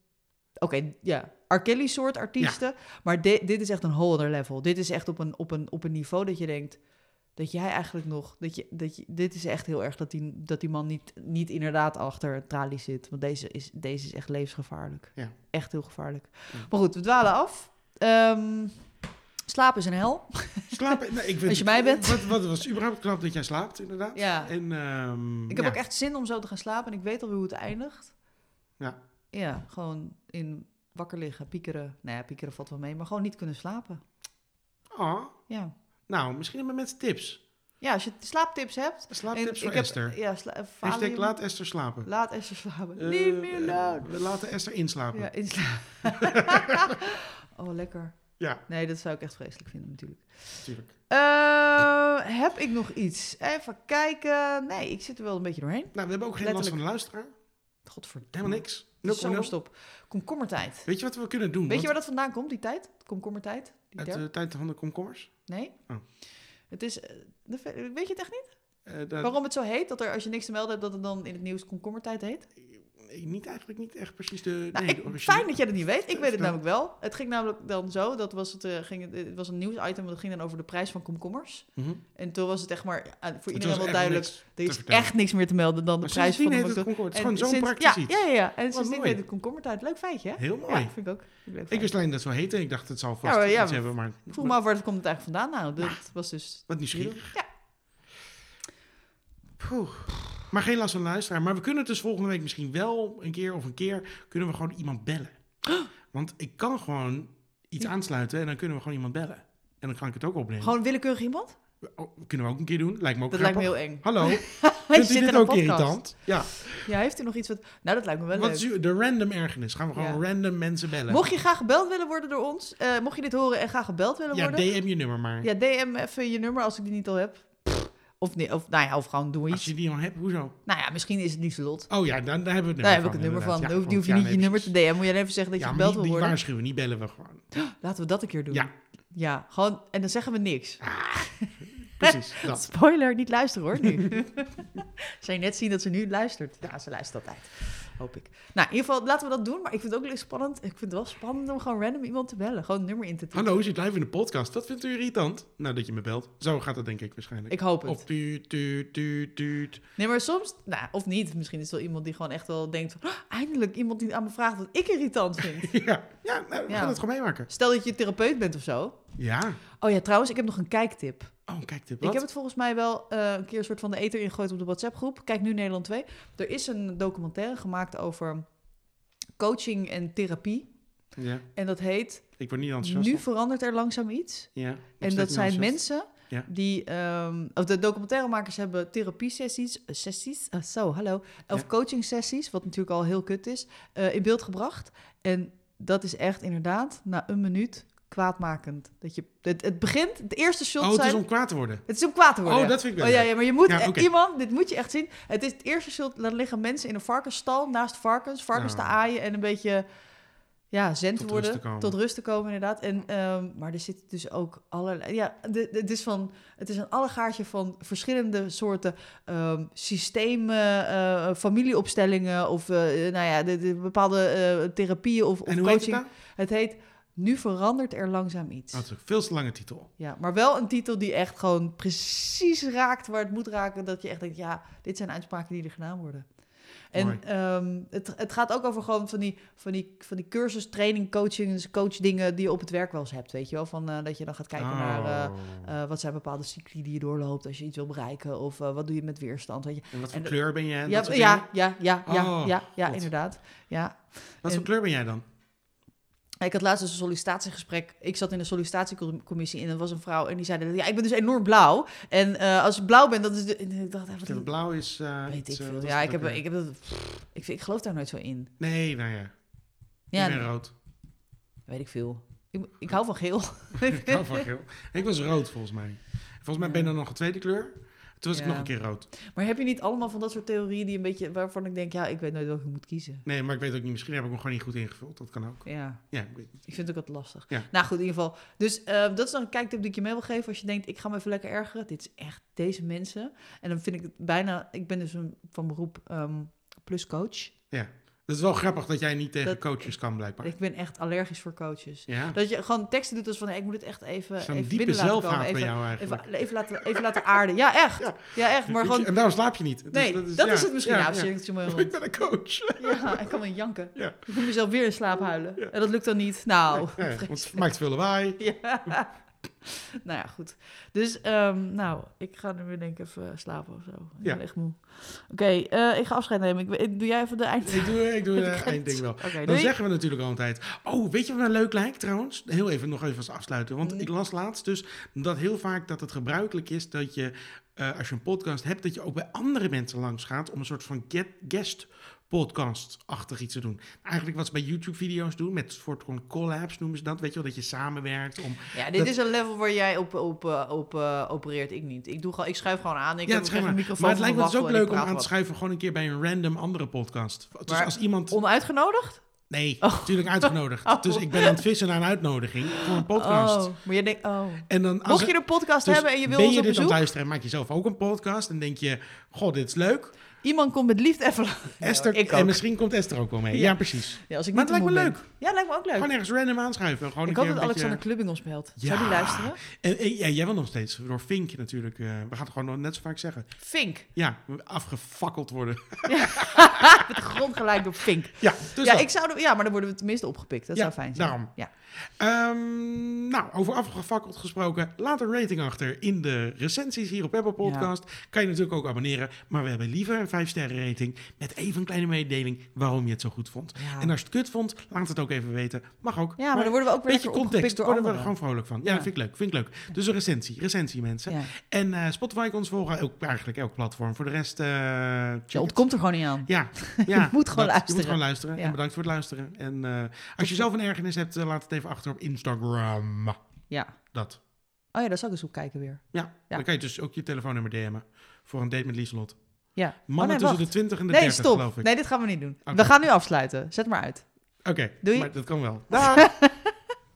Oké, ja, R. Kelly soort artiesten, maar di- dit is echt een whole other level. Dit is echt op een, op een, op een niveau dat je denkt, dat jij eigenlijk nog, dat je, dat je, dit is echt heel erg dat die, dat die man niet, niet inderdaad achter het tralie zit. Want deze is, deze is echt levensgevaarlijk. Ja. Echt heel gevaarlijk. Ja. Maar goed, we dwalen af. Ehm slapen is een hel. Slapen, nee, ik vind Als je mij bent. Wat, wat was überhaupt knap dat jij slaapt, inderdaad. Ja. En, ehm, Ik heb ja. ook echt zin om zo te gaan slapen en ik weet al hoe het eindigt. Ja. Ja, gewoon in wakker liggen, piekeren. Nou ja, piekeren valt wel mee, maar gewoon niet kunnen slapen. Oh, Ja. nou, misschien hebben mensen tips. Ja, als je slaaptips hebt. Slaaptips voor ik heb- Esther. Ja, sla, Hashtag laat Esther slapen. Laat Esther slapen. Eh, Leave me alone. we laten Esther inslapen. Ja. inslapen. oh, lekker. ja, Nee, dat zou ik echt vreselijk vinden natuurlijk. natuurlijk. Eh, heb ik nog iets? Even kijken. Nee, ik zit er wel een beetje doorheen. Nou, we hebben ook geen last van de luisteraar. Godverdomme. Helemaal niks. 0,0. zomerstop. Komkommertijd. Weet je wat we kunnen doen? Weet je waar dat vandaan komt, die tijd? Komkommertijd? Die Uit de tijd van de komkommers? Nee? Oh. Het is... eh, de weet je het echt niet? Eh, dat- Waarom het zo heet? Dat er, als je niks te melden hebt, dat het dan in het nieuws komkommertijd heet? Eh, niet eigenlijk niet echt precies de. Nou, nee, ik, de originele- fijn dat jij dat niet weet. Ik weet het namelijk wel. Het ging namelijk dan zo, dat was het, eh, ging het, was een nieuwsitem, dat ging dan over de prijs van komkommers. Mhm. En toen was het echt maar voor iedereen wel duidelijk, er is echt niks meer te melden dan de Maar prijs van de heet het is gewoon zo'n praktisch ja, iets. Ja, ja, ja. En sindsdien heet het komkommertijd. Leuk feitje, hè? Heel mooi. Ja, vind ik ook. Ik leuk Ik feit. wist alleen dat zo heette. Ik dacht, het zal vast Ja, maar ja, iets hebben, maar... Ik vroeg me af waar het komt het eigenlijk vandaan. Nou, dat was dus... Wat nieuwsgierig. Ja. Poeh. Maar geen last van de luisteraar. Maar we kunnen het dus volgende week misschien wel een keer of een keer... kunnen we gewoon iemand bellen. Want ik kan gewoon iets Ja. aansluiten en dan kunnen we gewoon iemand bellen. En dan kan ik het ook opnemen. Gewoon willekeurig iemand? Oh, kunnen we ook een keer doen. Lijkt me ook Dat lijkt me grappig. heel eng. Hallo, vindt u dit ook podcast. irritant? Ja. Ja, heeft u nog iets wat... Nou, dat lijkt me wel Wat leuk. is de random ergernis? Gaan we gewoon Ja. random mensen bellen? Mocht je graag gebeld willen worden door ons, eh, mocht je dit horen en graag gebeld willen ja, worden, DM je nummer maar. ja, DM even je nummer als ik die niet al heb. Of, nee, of, nou ja, of gewoon doe Als iets. je die al hebt, hoezo? Nou ja, misschien is het Lieselot. Oh ja, dan, daar hebben we het Daar nummer heb ik het nummer van. inderdaad. Dan hoef, die hoef je ja, niet je nummer te. DM. Moet je even zeggen dat je Ja, gebeld niet, wil niet worden. waarschuwen, niet bellen we gewoon. Laten we dat een keer doen. Ja, Ja, gewoon, en dan zeggen we niks. precies. dat. Spoiler, niet luisteren hoor, nu. Zou je net zien dat ze nu luistert? Ja, ze luistert altijd. Hoop ik. Nou, in ieder geval, laten we dat doen. Maar ik vind het ook heel spannend. Ik vind het wel spannend om gewoon random iemand te bellen. Gewoon een nummer in te typen. Hallo, je zit live in de podcast. Dat vindt u irritant? Nou, dat je me belt. Zo gaat het denk ik waarschijnlijk. Ik hoop het. Of tuut, tuut, tuut, tuut. Nee, maar soms, nou, of niet. Misschien is het wel iemand die gewoon echt wel denkt. "Ah, eindelijk iemand die aan me vraagt wat ik irritant vind. Ja, ja nou, we Ja. gaan het gewoon meemaken. Stel dat je therapeut bent of zo. Ja. Oh ja, trouwens, ik heb nog een kijktip. Oh, kijk dit. Ik heb het volgens mij wel eh, een keer een soort van de eter ingegooid op de WhatsApp-groep. Kijk nu Nederland 2. Er is een documentaire gemaakt over coaching en therapie. Ja, En dat heet ik word niet enthousiast. Nu verandert er langzaam iets. ja, En dat zijn mensen Ja. die... ehm, of de documentairemakers hebben therapie-sessies... eh, sessies? eh, zo, hallo. Of Ja. coaching-sessies, wat natuurlijk al heel kut is, eh, in beeld gebracht. En dat is echt inderdaad, na een minuut, kwaadmakend. Dat je, het, het begint, het eerste shot Oh, het zijn... is om kwaad te worden. Het is om kwaad te worden. Oh, dat vind ik wel Oh ja, ja, maar je moet Ja, iemand, dit moet je echt zien. Het is het eerste shot, dan liggen mensen in een varkensstal naast varkens, varkens Oh. te aaien en een beetje ja, zen te Tot worden, rust tot rust te komen inderdaad. En, ehm, maar er zit dus ook allerlei, ja, de, de- het is van, het is een allegaartje van verschillende soorten ehm, systemen, eh, familieopstellingen of eh, nou ja, de, de bepaalde eh, therapieën of, of En hoe heet het coaching. nou? het heet Nu verandert er langzaam iets. Het is een veel te lange titel. Ja, maar wel een titel die echt gewoon precies raakt waar het moet raken. Dat je echt denkt, ja, dit zijn uitspraken die er gedaan worden. En ehm, het, het gaat ook over gewoon van die, van die, van die cursus, training, coaching, coach dingen die je op het werk wel eens hebt. Weet je wel, van eh, dat je dan gaat kijken naar eh, Oh. eh, wat zijn bepaalde cycli die je doorloopt als je iets wil bereiken. Of eh, wat doe je met weerstand. Weet je. en wat voor en kleur ben jij? Ja, Dat ja, ja, ja, ja, Oh, ja, ja, inderdaad. Ja. Wat voor kleur ben jij dan? Ik had laatst dus een sollicitatiegesprek. Ik zat in de sollicitatiecommissie en er was een vrouw en die zei: Ja, ik ben dus enorm blauw. En eh, als ik blauw ben, dat is. De, en ik dacht, wat Blauw is... eh, weet ik eh, veel. Ja, ik heb, ik heb dat. Ik, ik geloof daar nooit zo in. Nee, nou ja. Ja, ik ben rood. weet ik veel. Ik, ik hou van geel. ik hou van geel. Ik was rood volgens mij. Volgens mij ben je dan nog een tweede kleur. Toen was ik Ja. nog een keer rood. Maar heb je niet allemaal van dat soort theorieën die een beetje waarvan ik denk, ja, ik weet nooit welke ik moet kiezen. Nee, maar ik weet ook niet. Misschien heb ik hem gewoon niet goed ingevuld. Dat kan ook. Ja, Ja, ik weet niet. ik vind het ook wat lastig. Ja. Nou goed, in ieder geval. Dus eh, dat is dan een kijktip die ik je mee wil geven. Als je denkt, ik ga me even lekker ergeren. Dit is echt deze mensen. En dan vind ik het bijna... Ik ben dus een, van beroep ehm plus coach. Het is wel grappig dat jij niet tegen Dat- coaches kan, blijkbaar. Ik ben echt allergisch voor coaches. Ja. Dat je gewoon teksten doet als van, hey, ik moet het echt even, Zo'n even diepe laten komen. bij Even, jou eigenlijk. even, even, laten, even laten aarden. Ja, echt. Ja. Ja, echt. Maar gewoon... En daarom slaap je niet. Dus Nee, dat is, ja, het misschien. ja, nou, ik ben een coach. Ja, ik kan wel janken. Ja. Ik moet mezelf weer in slaap huilen. En dat lukt dan niet. Nou, Ja, want het maakt veel lawaai. Ja. nou ja, goed. Dus, ehm, nou, ik ga nu weer denk ik even slapen of zo. Ik Ja. ben echt moe. Oké, eh, ik ga afscheid nemen. Ik, doe jij even de eind? Ik doe, ik doe ga eindding het- wel. Dan doei. zeggen we natuurlijk altijd... Oh, weet je wat nou leuk lijkt trouwens? Heel even, nog even als afsluiten. Want Nee. ik las laatst dus dat heel vaak dat het gebruikelijk is dat je... eh, als je een podcast hebt, dat je ook bij andere mensen langs gaat... om een soort van get, guest podcast-achtig iets te doen. Eigenlijk wat ze bij YouTube-video's doen, met soort van collabs noemen ze dat. Weet je wel, dat je samenwerkt om... Ja, dit dat- is een level waar jij op, op, eh, op eh, opereert. Ik niet. Ik, doe gewoon, ik schuif gewoon aan. Ik ja, heb een maar, microfoon maar het lijkt me dus ook leuk om aan te schuiven... gewoon een keer bij een random andere podcast. Dus Maar als iemand... Onuitgenodigd? Nee, Oh. natuurlijk uitgenodigd. Oh. Dus ik ben aan het vissen naar een uitnodiging voor een podcast. Oh, maar je denkt, oh. En dan als Mocht je een podcast dus hebben en je wil ben ons je op dit aan het bezoek, luisteren en maak je zelf ook een podcast en denk je, goh, dit is leuk. Iemand komt met liefde even... Esther, ik en ook. misschien komt Esther ook wel mee. Ja, Ja. precies. Ja, als ik Maar niet het lijkt me leuk. Ja, lijkt me ook leuk. Gewoon ergens random aanschuiven. Gewoon ik hoop dat beetje- Alexander Klubbing ons belt. Zou Ja. die luisteren? En, en- ja, jij wil nog steeds door Fink natuurlijk. eh, we gaan het gewoon nog net zo vaak zeggen. Fink. Ja, afgefakkeld worden. Met de grond gelijk door Fink. ja, dus ja, dat. ik zou, ja, maar dan worden we tenminste opgepikt. Dat Ja, zou fijn zijn. daarom. Ja. Ehm, nou, over afgefakkeld gesproken. Laat een rating achter in de recensies hier op Apple Podcast. Kan je natuurlijk ook abonneren. Maar we hebben liever een 5 sterren rating. Met even een kleine mededeling waarom je het zo goed vond. Ja. En als je het kut vond, laat het ook even weten. Mag ook. Ja, maar dan worden we ook weer beetje context. door worden we er gewoon vrolijk van. Ja, vind ik leuk. Vind ik leuk. Dus een recensie. Recensie, mensen. Ja. En eh, Spotify ons volgen. Ook, eigenlijk elk platform. Voor de rest... eh check Je ontkomt er gewoon niet aan. Ja, ja moet gewoon dat. Je luisteren. moet gewoon luisteren. En bedankt voor het luisteren. En eh, als je zelf een ergernis hebt, eh, laat het even achter op Instagram. Ja. Dat. Oh ja, daar zal ik eens op kijken weer. Ja, dan kan je dus ook je telefoonnummer DM'en. Voor een date met Lieselot. Ja. Mannen oh, nee, tussen de 20 en de Nee, 30, stop. geloof ik. Nee, dit gaan we niet doen. We gaan nu afsluiten. Zet maar uit. Oké, Doei. maar dat kan wel. Dag!